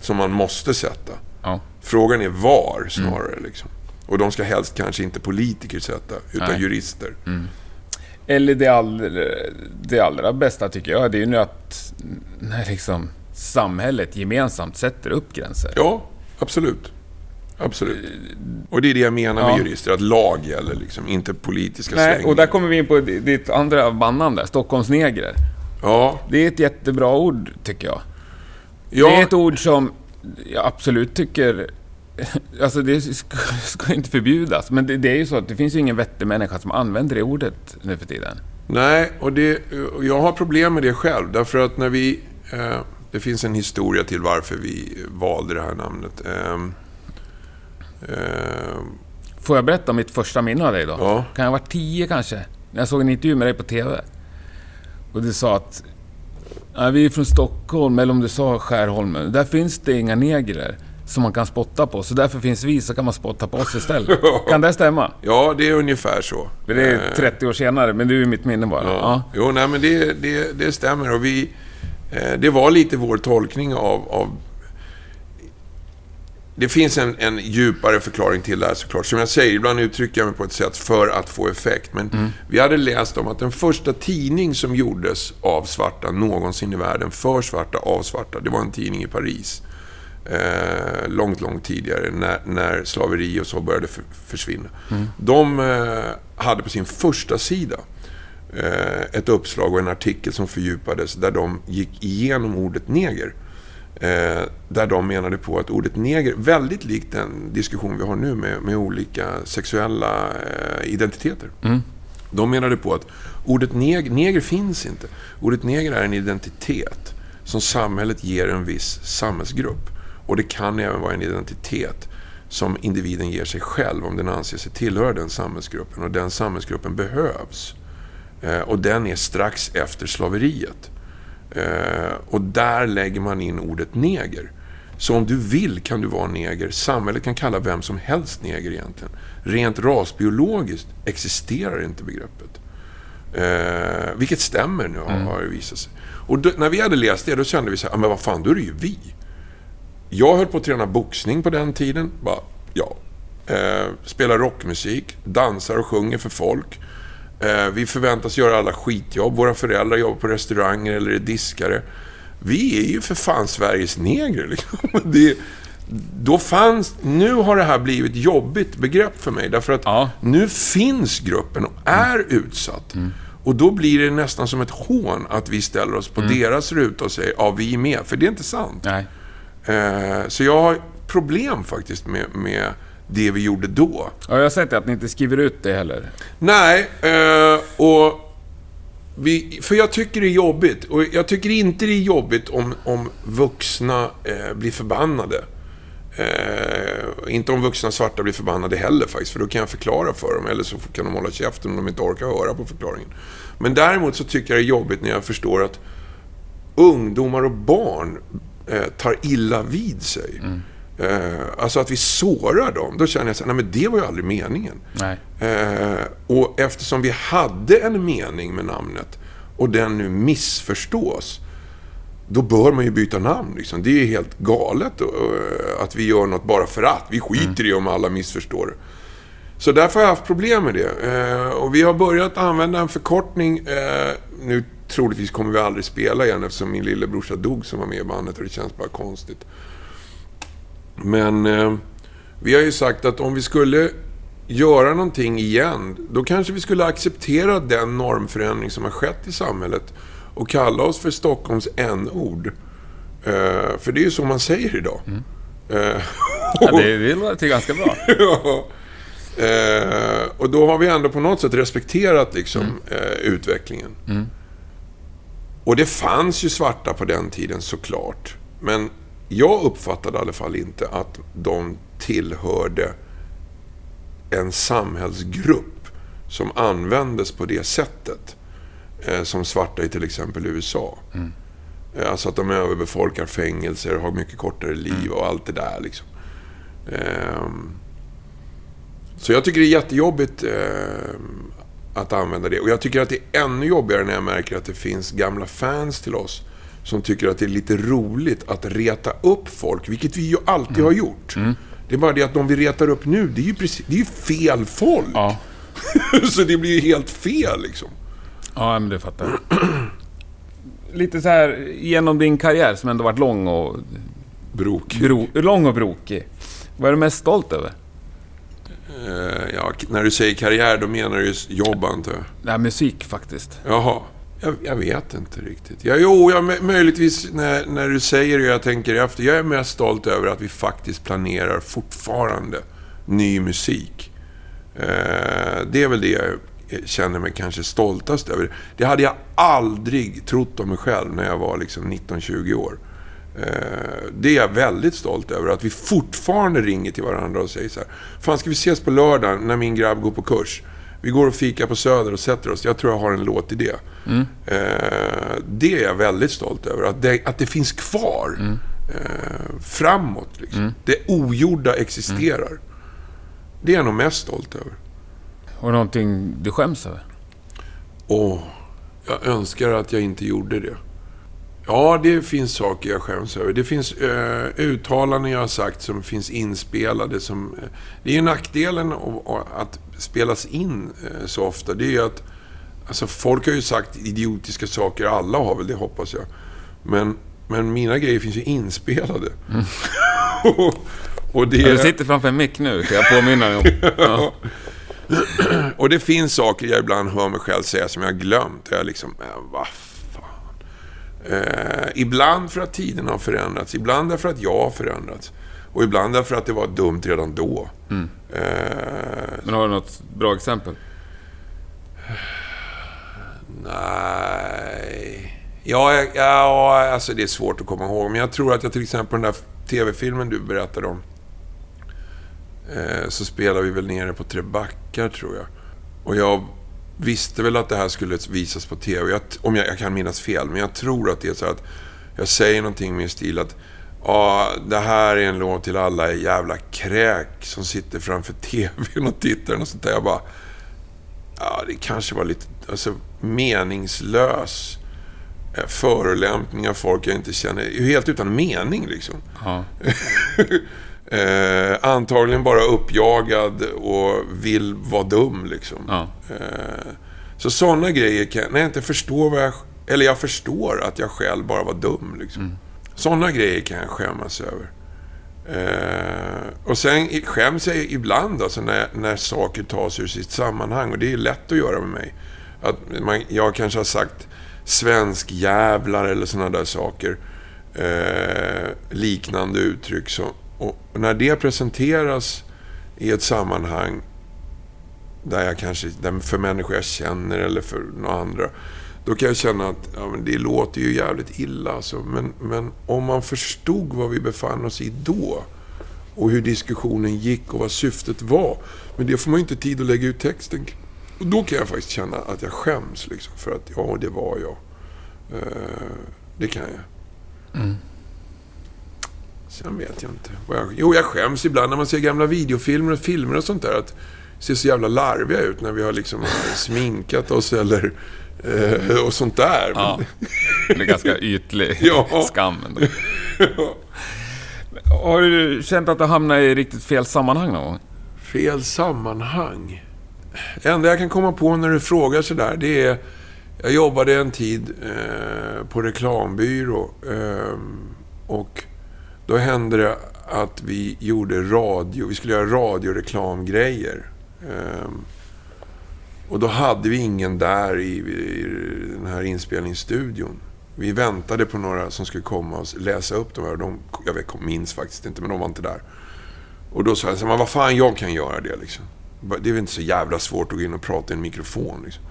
som man måste sätta. ja. Frågan är var snarare. Liksom. Och de ska helst kanske inte politiker sätta, utan Nej. jurister. Eller det allra, det allra bästa tycker jag, det är ju nu att när liksom samhället gemensamt sätter upp gränser. Ja, absolut. Absolut. Och det är det jag menar med Ja. jurister, att lag gäller liksom, inte politiska Nej, svängningar. och där kommer vi in på ditt andra bannande, Stockholmsnegrer. Ja, Det är ett jättebra ord, tycker jag. ja, Det är ett ord som jag absolut tycker... Alltså det ska, ska inte förbjudas, men det, det är ju så att det finns ju ingen vettig människa som använder det ordet nu för tiden. Nej, och det, och jag har problem med det själv. Därför att när vi... Eh, det finns en historia till varför vi valde det här namnet. Eh, eh, Får jag berätta om mitt första minne av dig då? Ja. Kan jag ha varit tio kanske? När jag såg en intervju med dig på TV. Och du sa att ja, vi är från Stockholm, eller om du sa Skärholmen. Där finns det inga negrer som man kan spotta på. Så därför finns vi, så kan man spotta på oss istället. kan det stämma? ja, det är ungefär så. För det är Eh, 30 år senare, men det är mitt minne bara. Ja. Ja. Jo, nej, men det, det, det stämmer. Och vi, eh, det var lite vår tolkning av... av det finns en, en djupare förklaring till det här såklart. Som jag säger, ibland uttrycker jag mig på ett sätt för att få effekt. Men vi hade läst om att den första tidning som gjordes av svarta någonsin i världen, för svarta, av svarta, det var en tidning i Paris. Eh, långt, långt tidigare, när, när slaveri och så började för, försvinna. De eh, hade på sin första sida eh, ett uppslag och en artikel som fördjupades där de gick igenom ordet neger. Eh, där de menade på att ordet neger, väldigt likt den diskussion vi har nu med, med olika sexuella eh, identiteter. De menade på att ordet neg, neger finns inte. Ordet neger är en identitet som samhället ger en viss samhällsgrupp. Och det kan även vara en identitet som individen ger sig själv om den anser sig tillhöra den samhällsgruppen. Och den samhällsgruppen behövs. Eh, och den är strax efter slaveriet. Eh, och där lägger man in ordet neger. Så om du vill kan du vara neger. Samhället kan kalla vem som helst neger egentligen. Rent rasbiologiskt existerar inte begreppet. Eh, vilket stämmer nu, har, har det visat sig. Och då, när vi hade läst det, då kände vi så här, "Ah, men vad fan, då är det ju vi. Jag höll på att träna boxning på den tiden. Bara, ja. Eh, spelar rockmusik, dansar och sjunger för folk. Eh, vi förväntas göra alla skitjobb. Våra föräldrar jobbar på restauranger eller är diskare. Vi är ju för fan Sveriges negrer. Liksom. Det, då fanns, nu har det här blivit ett jobbigt begrepp för mig. Därför att Ja. nu finns gruppen och är utsatt. Och då blir det nästan som ett hån att vi ställer oss på deras ruta och säger ja, vi är med. För det är inte sant. Nej. Eh, så jag har problem faktiskt med, med det vi gjorde då. Ja, jag har sett att ni inte skriver ut det heller. Nej, eh, och vi, för jag tycker det är jobbigt. Och jag tycker inte det är jobbigt om, om vuxna eh, blir förbannade. Eh, inte om vuxna svarta blir förbannade heller faktiskt, för då kan jag förklara för dem. Eller så kan de hålla käften om de inte orkar höra på förklaringen. Men däremot så tycker jag det är jobbigt när jag förstår att ungdomar och barn eh, tar illa vid sig. Eh, alltså att vi sårar dem. Då känner jag så här, nej men det var ju aldrig meningen. Eh, och eftersom vi hade en mening med namnet och den nu missförstås, då bör man ju byta namn. Liksom. Det är helt galet eh, att vi gör något bara för att. Vi skiter i om alla missförstår det. Så därför har jag haft problem med det. Eh, och vi har börjat använda en förkortning. Eh, nu troligtvis kommer vi aldrig spela igen eftersom min lillebrorsa dog som var med i bandet och det känns bara konstigt. Men eh, vi har ju sagt att om vi skulle göra någonting igen, då kanske vi skulle acceptera den normförändring som har skett i samhället och kalla oss för Stockholms n-ord. Eh, för det är ju så man säger idag. Eh, Ja, det, det låter ganska bra. Ja. Eh, och då har vi ändå på något sätt respekterat liksom, eh, utvecklingen. Och det fanns ju svarta på den tiden såklart. Men jag uppfattade i alla fall inte att de tillhörde en samhällsgrupp som användes på det sättet. Eh, som svarta i till exempel USA. Eh, Alltså att de överbefolkar fängelser, har mycket kortare liv och allt det där. Liksom. Ehm, Så jag tycker det är jättejobbigt ehm, att använda det. Och jag tycker att det är ännu jobbigare när jag märker att det finns gamla fans till oss som tycker att det är lite roligt att reta upp folk, vilket vi ju alltid har gjort. Det är bara det att de vi retar upp nu, det är ju, precis, det är ju fel folk. Ja. så det blir ju helt fel liksom. Ja, men det fattar jag. Lite så här genom din karriär som ändå varit lång och, Brok. bro, lång och brokig. Vad är du mest stolt över? Eh, ja, när du säger karriär, då menar du jobb antar jag. Nej, musik faktiskt. Jaha. Jag, jag vet inte riktigt. Ja, jo, jag, möjligtvis när, när du säger det och jag tänker efter. Jag är mest stolt över att vi faktiskt planerar fortfarande ny musik. Eh, det är väl det jag känner mig kanske stoltast över. Det hade jag aldrig trott om mig själv när jag var liksom 19-20 år. Eh, Det är jag väldigt stolt över. Att vi fortfarande ringer till varandra och säger så här. Fan, ska vi ses på lördag när min grabb går på kurs? Vi går och fikar på Söder och sätter oss. Jag tror jag har en låt i det. Eh, Det är jag väldigt stolt över. Att det, att det finns kvar. Eh, framåt liksom. Det ogjorda existerar. Det är jag nog mest stolt över. Och någonting du skäms över? Åh, jag önskar att jag inte gjorde det. Ja, det finns saker jag skäms över. Det finns eh, uttalanden jag har sagt som finns inspelade. Som, eh, det är ju nackdelen av att spelas in eh, så ofta. Det är ju att alltså, folk har ju sagt idiotiska saker. Alla har väl det, hoppas jag. Men, men mina grejer finns ju inspelade. och, och det... Du sitter framför en mick nu, kan jag påminna dig om. Ja. Och det finns saker jag ibland hör mig själv säga som jag har glömt. Jag liksom, äh, vad fan. Eh, ibland för att tiden har förändrats, ibland därför att jag har förändrats. Och ibland därför att det var dumt redan då. Eh, Men har du något bra exempel? nej... Ja, ja, alltså det är svårt att komma ihåg. Men jag tror att jag till exempel den där TV-filmen du berättade om. Eh, så spelade vi väl nere på Trebackar, tror jag. Och jag visste väl att det här skulle visas på TV. Jag, om jag, jag kan minnas fel, men jag tror att det är så att jag säger någonting med stil att Ja, det här är en låt till alla jävla kräk som sitter framför TVn och tittar och sånt där. Jag bara... Ja, det kanske var lite alltså, meningslös eh, förolämpning av folk jag inte känner. Helt utan mening liksom. Ja. Eh, antagligen bara uppjagad och vill vara dum liksom. Ja. Eh, så sådana grejer kan när jag inte förstår vad jag... Eller jag förstår att jag själv bara var dum liksom. Sådana grejer kan jag skämmas över. Eh, och sen skäms jag ibland alltså när, när saker tas ur sitt sammanhang. Och det är lätt att göra med mig. Att man, jag kanske har sagt svensk jävlar eller sådana där saker. Eh, liknande uttryck. Så, och när det presenteras i ett sammanhang där jag kanske, där för människor jag känner eller för några andra. Då kan jag känna att ja, men det låter ju jävligt illa. Alltså. Men, men om man förstod vad vi befann oss i då och hur diskussionen gick och vad syftet var. Men det får man ju inte tid att lägga ut texten. Och då kan jag faktiskt känna att jag skäms liksom, för att ja, det var jag. Eh, det kan jag. Sen vet jag inte. Jag, jo, jag skäms ibland när man ser gamla videofilmer och filmer och sånt där. Att ser så jävla larviga ut när vi har liksom sminkat oss eller och sånt där. ja. Det är ganska ytlig Ja. skam ändå. Har du känt att du hamnat i riktigt fel sammanhang någon gång? Fel sammanhang. Det enda jag kan komma på när du frågar sådär, det är... Jag jobbade en tid eh, på reklambyrå. Eh, och då hände det att vi gjorde radio. Vi skulle göra radioreklamgrejer. Eh, och då hade vi ingen där i, i den här inspelningsstudion. Vi väntade på några som skulle komma och läsa upp de här. De, jag vet, minns faktiskt inte, men de var inte där. Och då sa jag så här, men vad fan, jag kan göra det liksom. Det är väl inte så jävla svårt att gå in och prata i en mikrofon liksom.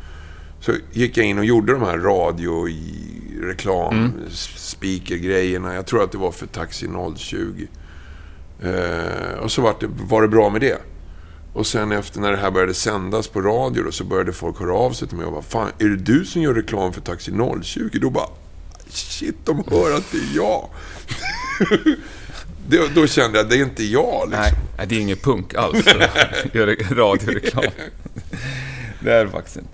Så gick jag in och gjorde de här radio i reklam, speaker-grejerna. Jag tror att det var för Taxi 020. Eh, och så var det, var det bra med det. Och sen efter när det här började sändas på radio då, så började folk höra av sig till mig och bara Fan, är det du som gör reklam för Taxi 020? Då bara Shit, de hör att det är jag. då, då kände jag, det är inte jag liksom. Nej, det är ingen punk alls. Gör radioreklam. Det är det faktiskt inte.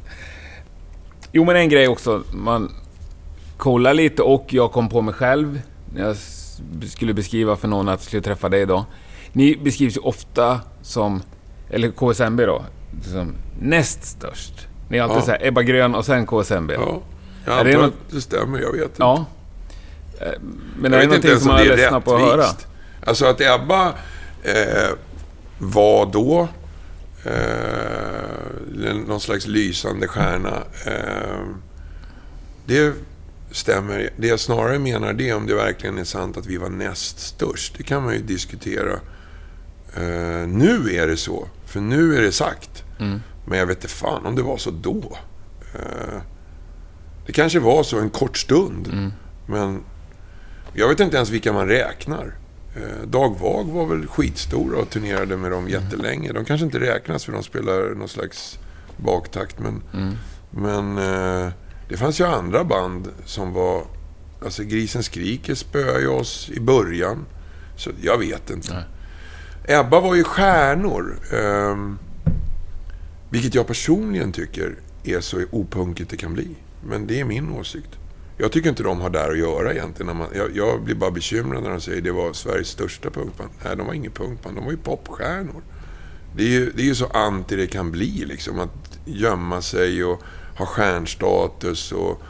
Jo, men en grej också. Man kollar lite och jag kom på mig själv när jag skulle beskriva för någon att jag skulle träffa dig idag. Ni beskrivs ju ofta som, eller KSMB då, som näst störst. Ni är alltid Ja. så här, Ebba Grön och sen KSMB. Ja, jag Är det något- det stämmer. Jag vet inte. Ja. Eh, Men jag är det någonting som om man är ledsna på att höra? Alltså att Ebba eh, var då eh, någon slags lysande stjärna. Eh, det stämmer. Det jag snarare menar det om det verkligen är sant att vi var näst störst. Det kan man ju diskutera. Eh, nu är det så. För nu är det sagt. Mm. Men jag vet inte fan om det var så då. Eh, det kanske var så en kort stund. Mm. Men jag vet inte ens vilka man räknar. Eh, Dag Vag var väl skitstora och turnerade med dem jättelänge. De kanske inte räknas för de spelar någon slags baktakt. Men, Mm. men eh, det fanns ju andra band som var... Alltså Grisen Skriker spöade oss i början. Så jag vet inte. Nej. Ebba var ju stjärnor. Eh, vilket jag personligen tycker är så opunkigt det kan bli. Men det är min åsikt. Jag tycker inte de har där att göra egentligen. När man, jag, jag blir bara bekymrad när de säger det var Sveriges största punkband. Nej, de var inget punkband. De var ju popstjärnor. Det är ju, det är ju så anti det kan bli liksom. Att gömma sig och ha stjärnstatus och...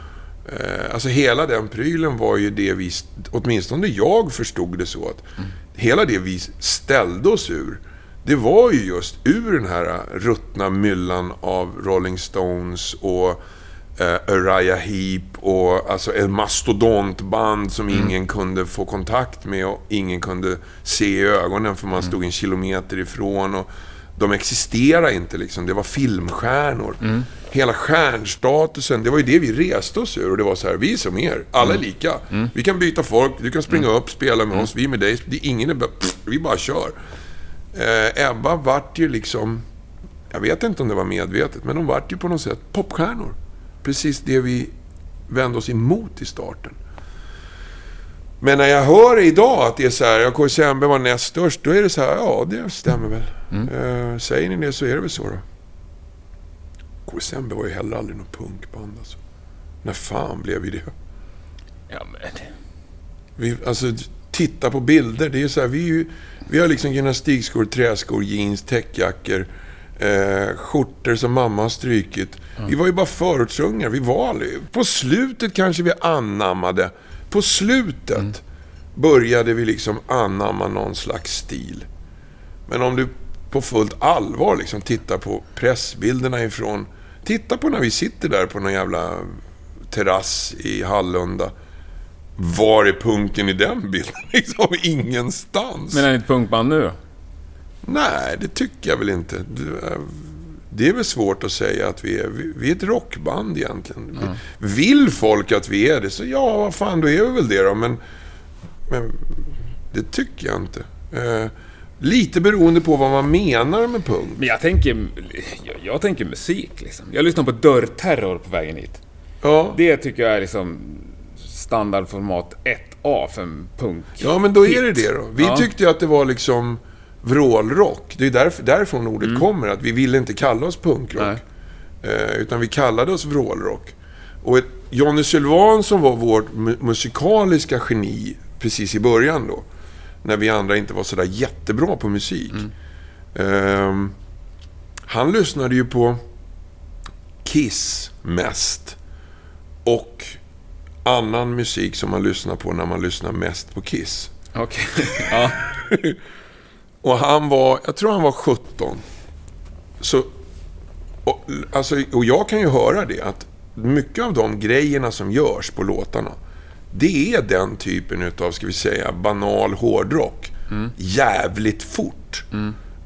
Eh, alltså hela den prylen var ju det vi... Åtminstone jag förstod det så att mm hela det vi ställde oss ur. Det var ju just ur den här ruttna myllan av Rolling Stones och eh, Uriah Heep och alltså ett mastodontband som ingen kunde få kontakt med och ingen kunde se i ögonen för man stod en kilometer ifrån. Och de existerade inte liksom. Det var filmstjärnor. Hela stjärnstatusen, det var ju det vi reste oss ur. Och det var så här, vi är som er. Alla är lika. Vi kan byta folk, du kan springa upp, spela med oss, vi med dig. Det är ingen är bara, pff, vi bara kör. Eh, Ebba vart ju liksom, jag vet inte om det var medvetet, men de vart ju på något sätt popstjärnor. Precis det vi vände oss emot i starten. Men när jag hör idag att det är så här, ja, KSMB var näst störst, då är det så här, ja det stämmer väl. Eh, säger ni det så är det väl så då. KSMB var ju heller aldrig något punkband alltså. När fan blev vi det? Ja, men... Vi, alltså, titta på bilder. Det är så här, vi, är ju, vi har liksom gymnastikskor, träskor, jeans, täckjackor, eh, skjortor som mamma har strykit. Vi var ju bara förortsungar. Vi var aldrig... På slutet kanske vi anammade. På slutet började vi liksom anamma någon slags stil. Men om du på fullt allvar liksom tittar på pressbilderna ifrån... Titta på när vi sitter där på någon jävla terrass i Hallunda. Var är punken i den bilden? Liksom ingenstans. Men är ni ett punkband nu då? Nej, det tycker jag väl inte. Det är- Det är väl svårt att säga att vi är. Vi- är ett rockband egentligen. Vi- Vill folk att vi är det, så ja, vad fan, då är vi väl det då. Men, men det tycker jag inte. Lite beroende på vad man menar med punk. Men jag tänker... Jag, jag tänker musik liksom. Jag lyssnar på Dörrterror på vägen hit. Ja, Det tycker jag är liksom standardformat 1A för en punk. ja men då är det det då. Vi Ja. tyckte ju att det var liksom vrålrock. Det är därför, därifrån ordet kommer, att vi ville inte kalla oss punkrock. Eh, utan vi kallade oss vrålrock. Och Johnny Sylvan som var vårt mu- musikaliska geni precis i början då. När vi andra inte var sådär jättebra på musik. Ehm, han lyssnade ju på Kiss mest. Och annan musik som man lyssnar på när man lyssnar mest på Kiss. Okej. ja. Och han var, jag tror han var 17. Så, och, alltså, och jag kan ju höra det att mycket av de grejerna som görs på låtarna, det är den typen utav, ska vi säga, banal hårdrock. Jävligt fort.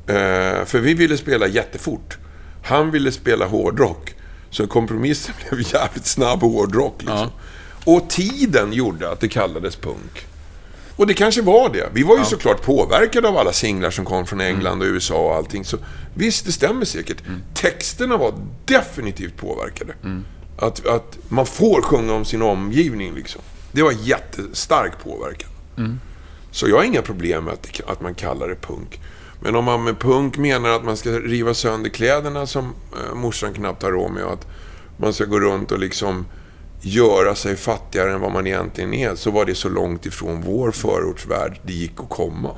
Eh, för vi ville spela jättefort. Han ville spela hårdrock. Så kompromissen blev jävligt snabb hårdrock. Liksom. Och tiden gjorde att det kallades punk. Och det kanske var det. Vi var ju såklart påverkade av alla singlar som kom från England och USA och allting. Så visst, det stämmer säkert. Texterna var definitivt påverkade. Att, att man får sjunga om sin omgivning liksom. Det var jättestark påverkan. Så jag har inga problem med att, att man kallar det punk. Men om man med punk menar att man ska riva sönder kläderna som eh, morsan knappt har råd med och att man ska gå runt och liksom göra sig fattigare än vad man egentligen är, så var det så långt ifrån vår förortsvärld det gick att komma.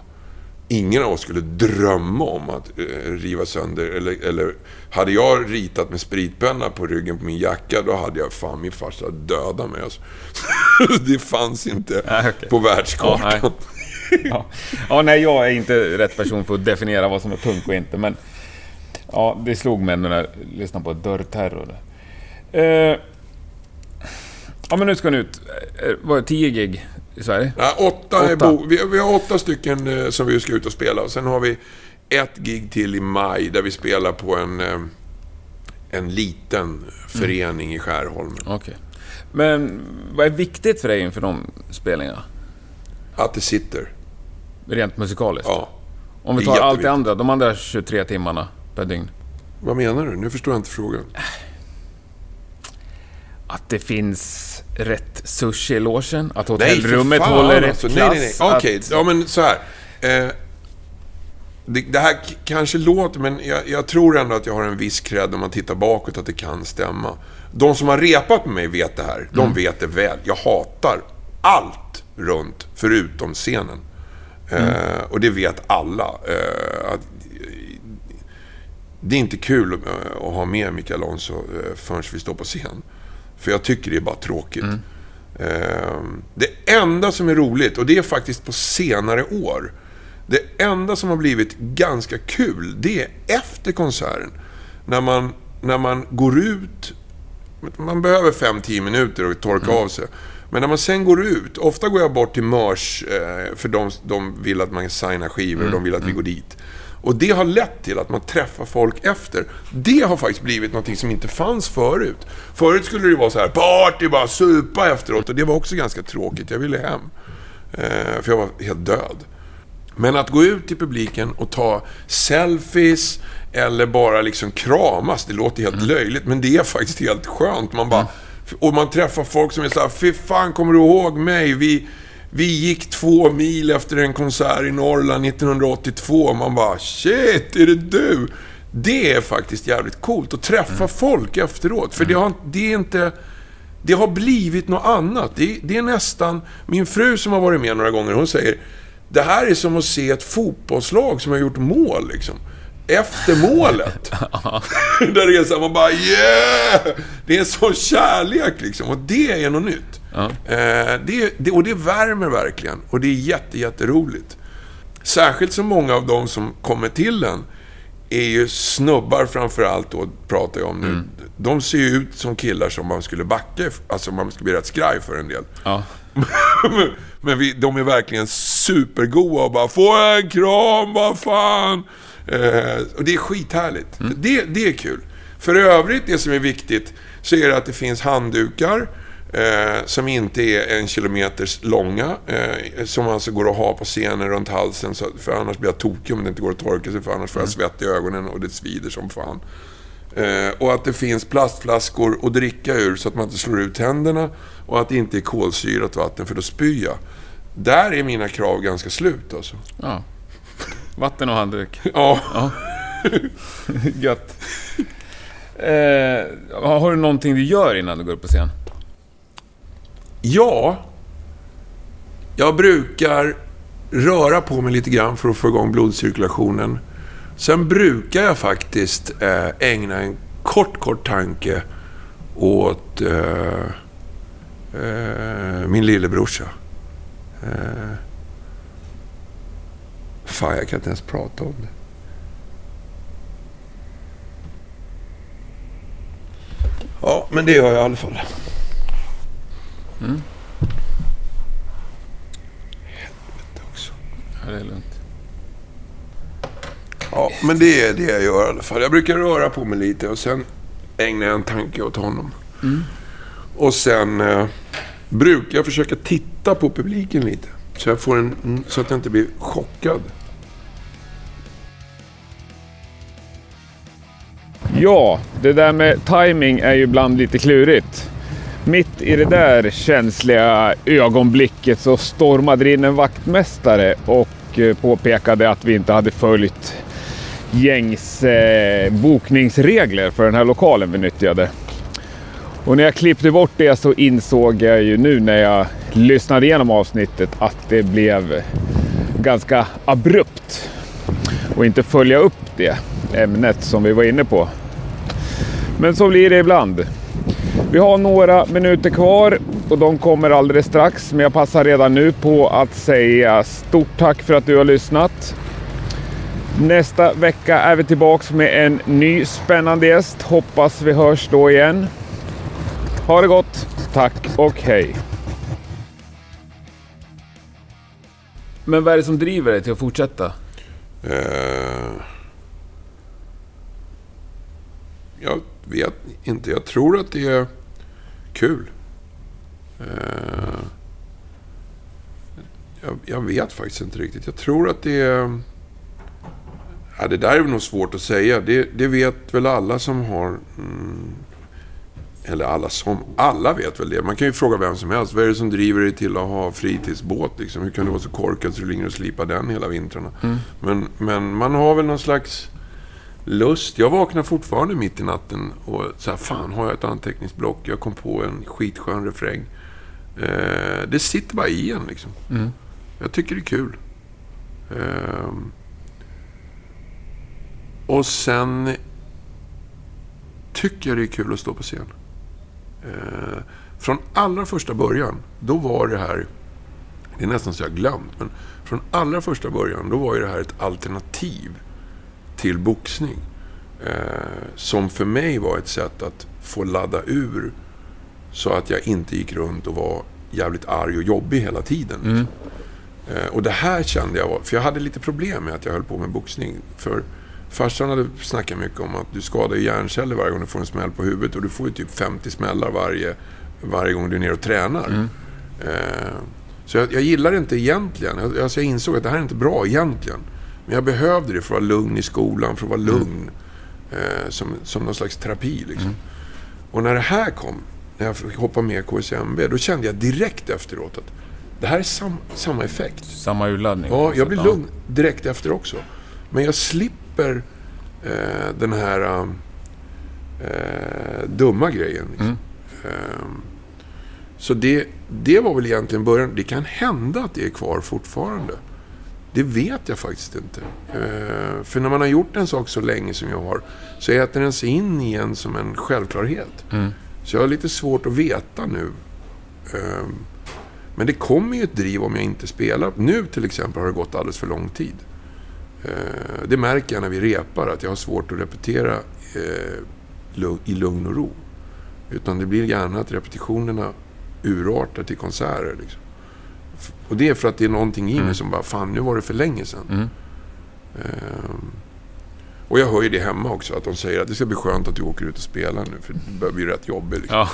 ingen av oss skulle drömma om att eh, riva sönder. Eller, eller hade jag ritat med spritpenna på ryggen på min jacka, då hade jag fan min farsa dödat mig. Alltså. det fanns inte Nej, okej. på världskartan. Ja, Ja. ja, nej, jag är inte rätt person för att definiera vad som är punk och inte, men ja, det slog mig när jag lyssnade på Dörrterror. Eh, ja, men nu ska ni ut. Eh, Var det 10 gig i Sverige? Ja, åtta är Åtta. bo- vi, vi har åtta stycken eh, som vi ska ut och spela. Och sen har vi ett gig till i maj där vi spelar på en, eh, en liten förening i Skärholmen. Okej. Men vad är viktigt för dig inför de spelningarna? Att det sitter. Rent musikaliskt? Ja. Om vi tar allt det andra, de andra 23 timmarna per dygn. Vad menar du? Nu förstår jag inte frågan. Att det finns rätt sushi i logen, att Nej, hotellrummet fan, håller rätt alltså. klass. Nej, nej, nej. Okej, att- ja men så här. Eh, det, det här kanske låter, men jag, jag tror ändå att jag har en viss cred om man tittar bakåt att det kan stämma. De som har repat med mig vet det här. De vet det väl. Jag hatar allt runt, förutom scenen. Eh, och det vet alla. Eh, att, det är inte kul eh, att ha med Mikael Alonso eh, förrän vi står på scen. För jag tycker det är bara tråkigt. Eh, Det enda som är roligt, och det är faktiskt på senare år. Det enda som har blivit ganska kul, det är efter konserten. När man, när man går ut man behöver 5-10 minuter och torka av sig. Men när man sen går ut, ofta går jag bort till Mörs, eh, för de, de vill att man signar skivor och de vill att vi går dit. Och det har lett till att man träffar folk efter. Det har faktiskt blivit något som inte fanns förut. Förut skulle det vara så här, party, bara supa efteråt. Och det var också ganska tråkigt. Jag ville hem. Eh, för jag var helt död. Men att gå ut till publiken och ta selfies eller bara liksom kramas, det låter helt löjligt, men det är faktiskt helt skönt. Man bara, och man träffar folk som är så här, fy fan, kommer du ihåg mig? Vi, vi gick två mil efter en konsert i Norrland 1982. Man bara, shit, är det du? Det är faktiskt jävligt coolt att träffa folk efteråt. För det, har, det är inte... Det har blivit något annat. Det, det är nästan... Min fru som har varit med några gånger, hon säger det här är som att se ett fotbollslag som har gjort mål, liksom. Efter målet. Där det är så här, man bara yeah! Det är sån kärlek, liksom. Och det är något nytt. Ja. Eh, det, det, och det värmer verkligen. Och det är jätte, jätteroligt. Särskilt så många av de som kommer till en är ju snubbar framför allt då, pratar jag om nu. De ser ju ut som killar som man skulle backa, alltså man skulle bli rätt skraj för en del. Ja. Men vi, de är verkligen supergoa och bara Får jag en kram? Vad fan? Eh, och det är skithärligt. Det, det är kul. För övrigt, det som är viktigt, så är det att det finns handdukar eh, som inte är en kilometers långa. Eh, som alltså går att ha på scenen runt halsen. Så, för annars blir jag tokig om det inte går att torka sig. För annars får jag svett i ögonen och det svider som fan. Eh, och att det finns plastflaskor att dricka ur så att man inte slår ut tänderna. Och att det inte är kolsyrat vatten för då spyr jag. Där är mina krav ganska slut alltså. ja. Vatten och handduk. Ja. Ja. Gött. Eh, har du någonting du gör innan du går upp på scen? Ja. Jag brukar röra på mig lite grann för att få igång blodcirkulationen. Sen brukar jag faktiskt eh, ägna en kort, kort tanke åt eh, eh, min lillebrorsa. Eh, fan, jag kan inte ens prata om det. Ja, men det gör jag i alla fall. Helvete också. Ja, det är lugnt. Ja, men det är det jag gör i alla fall. Jag brukar röra på mig lite och sen ägnar jag en tanke åt honom. Och sen eh, brukar jag försöka titta på publiken lite. Så, jag får en, mm, så att jag inte blir chockad. Ja, det där med timing är ju ibland lite klurigt. Mitt i det där känsliga ögonblicket så stormade det in en vaktmästare och eh, påpekade att vi inte hade följt gängs eh, bokningsregler för den här lokalen vi nyttjade. Och när jag klippte bort det så insåg jag ju nu när jag lyssnade igenom avsnittet att det blev ganska abrupt och inte följa upp det ämnet som vi var inne på. Men så blir det ibland. Vi har några minuter kvar och de kommer alldeles strax. Men jag passar redan nu på att säga stort tack för att du har lyssnat. Nästa vecka är vi tillbaks med en ny spännande gäst. Hoppas vi hörs då igen. Ha det gott. Tack och hej. Men vad är det som driver dig till att fortsätta? Eh, jag vet inte. Jag tror att det är kul. Eh, jag, jag vet faktiskt inte riktigt. Jag tror att det är... Ja, det där är nog svårt att säga. Det, det vet väl alla som har... Mm, eller alla som... Alla vet väl det. Man kan ju fråga vem som helst. Vad är det som driver dig till att ha fritidsbåt? Liksom? Hur kan du vara så korkad så du ligger och slipar den hela vintrarna? Mm. Men, men man har väl någon slags lust. Jag vaknar fortfarande mitt i natten och så här, fan har jag ett anteckningsblock? Jag kom på en skitskön refräng. Eh, det sitter bara i en liksom. Mm. Jag tycker det är kul. Ehm. och sen tycker jag det är kul att stå på scen. Ehm, från allra första början, då var det här... Det är nästan så jag glömt, men från allra första början, då var ju det här ett alternativ till boxning. Eh, som för mig var ett sätt att få ladda ur så att jag inte gick runt och var jävligt arg och jobbig hela tiden. Mm. Eh, och det här kände jag var, för jag hade lite problem med att jag höll på med boxning. För farsan hade snackat mycket om att du skadar hjärnceller varje gång du får en smäll på huvudet och du får ju typ 50 smällar varje, varje gång du är nere och tränar. Mm. Eh, så jag, jag gillar det inte egentligen. Jag, alltså jag insåg att det här är inte bra egentligen. Men jag behövde det för att vara lugn i skolan, för att vara lugn. Eh, som, som någon slags terapi liksom. Och när det här kom, när jag fick hoppa med KSMB, då kände jag direkt efteråt att det här är sam, samma effekt. Samma urladdning. Ja, jag blir lugn direkt efter också. Men jag slipper eh, den här eh, dumma grejen. Liksom. Mm. Ehm, så det, det var väl egentligen början. Det kan hända att det är kvar fortfarande. Det vet jag faktiskt inte. Eh, för när man har gjort en sak så länge som jag har, så äter den sig in igen som en självklarhet. Mm. Så jag har lite svårt att veta nu. Ehm, men det kommer ju ett driv om jag inte spelar. Nu till exempel har det gått alldeles för lång tid. Eh, Det märker jag när vi repar, att jag har svårt att repetera eh, i lugn och ro. Utan det blir gärna att repetitionerna urartar till konserter. Liksom. Och det är för att det är någonting i mig Mm. som bara, fan nu var det för länge sedan. Mm. Ehm, Och jag hör ju det hemma också, att de säger att det ska bli skönt att du åker ut och spelar nu, för det börjar bli rätt jobbigt. Liksom. Ja.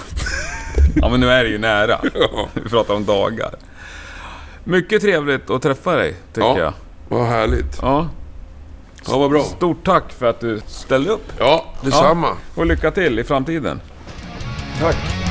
ja, men nu är det ju nära. Ja. Vi pratar om dagar. Mycket trevligt att träffa dig, tycker Ja. jag. Vad härligt. Ja. Ja, vad bra. Stort tack för att du ställde upp. Ja, detsamma. Och lycka till i framtiden. Tack.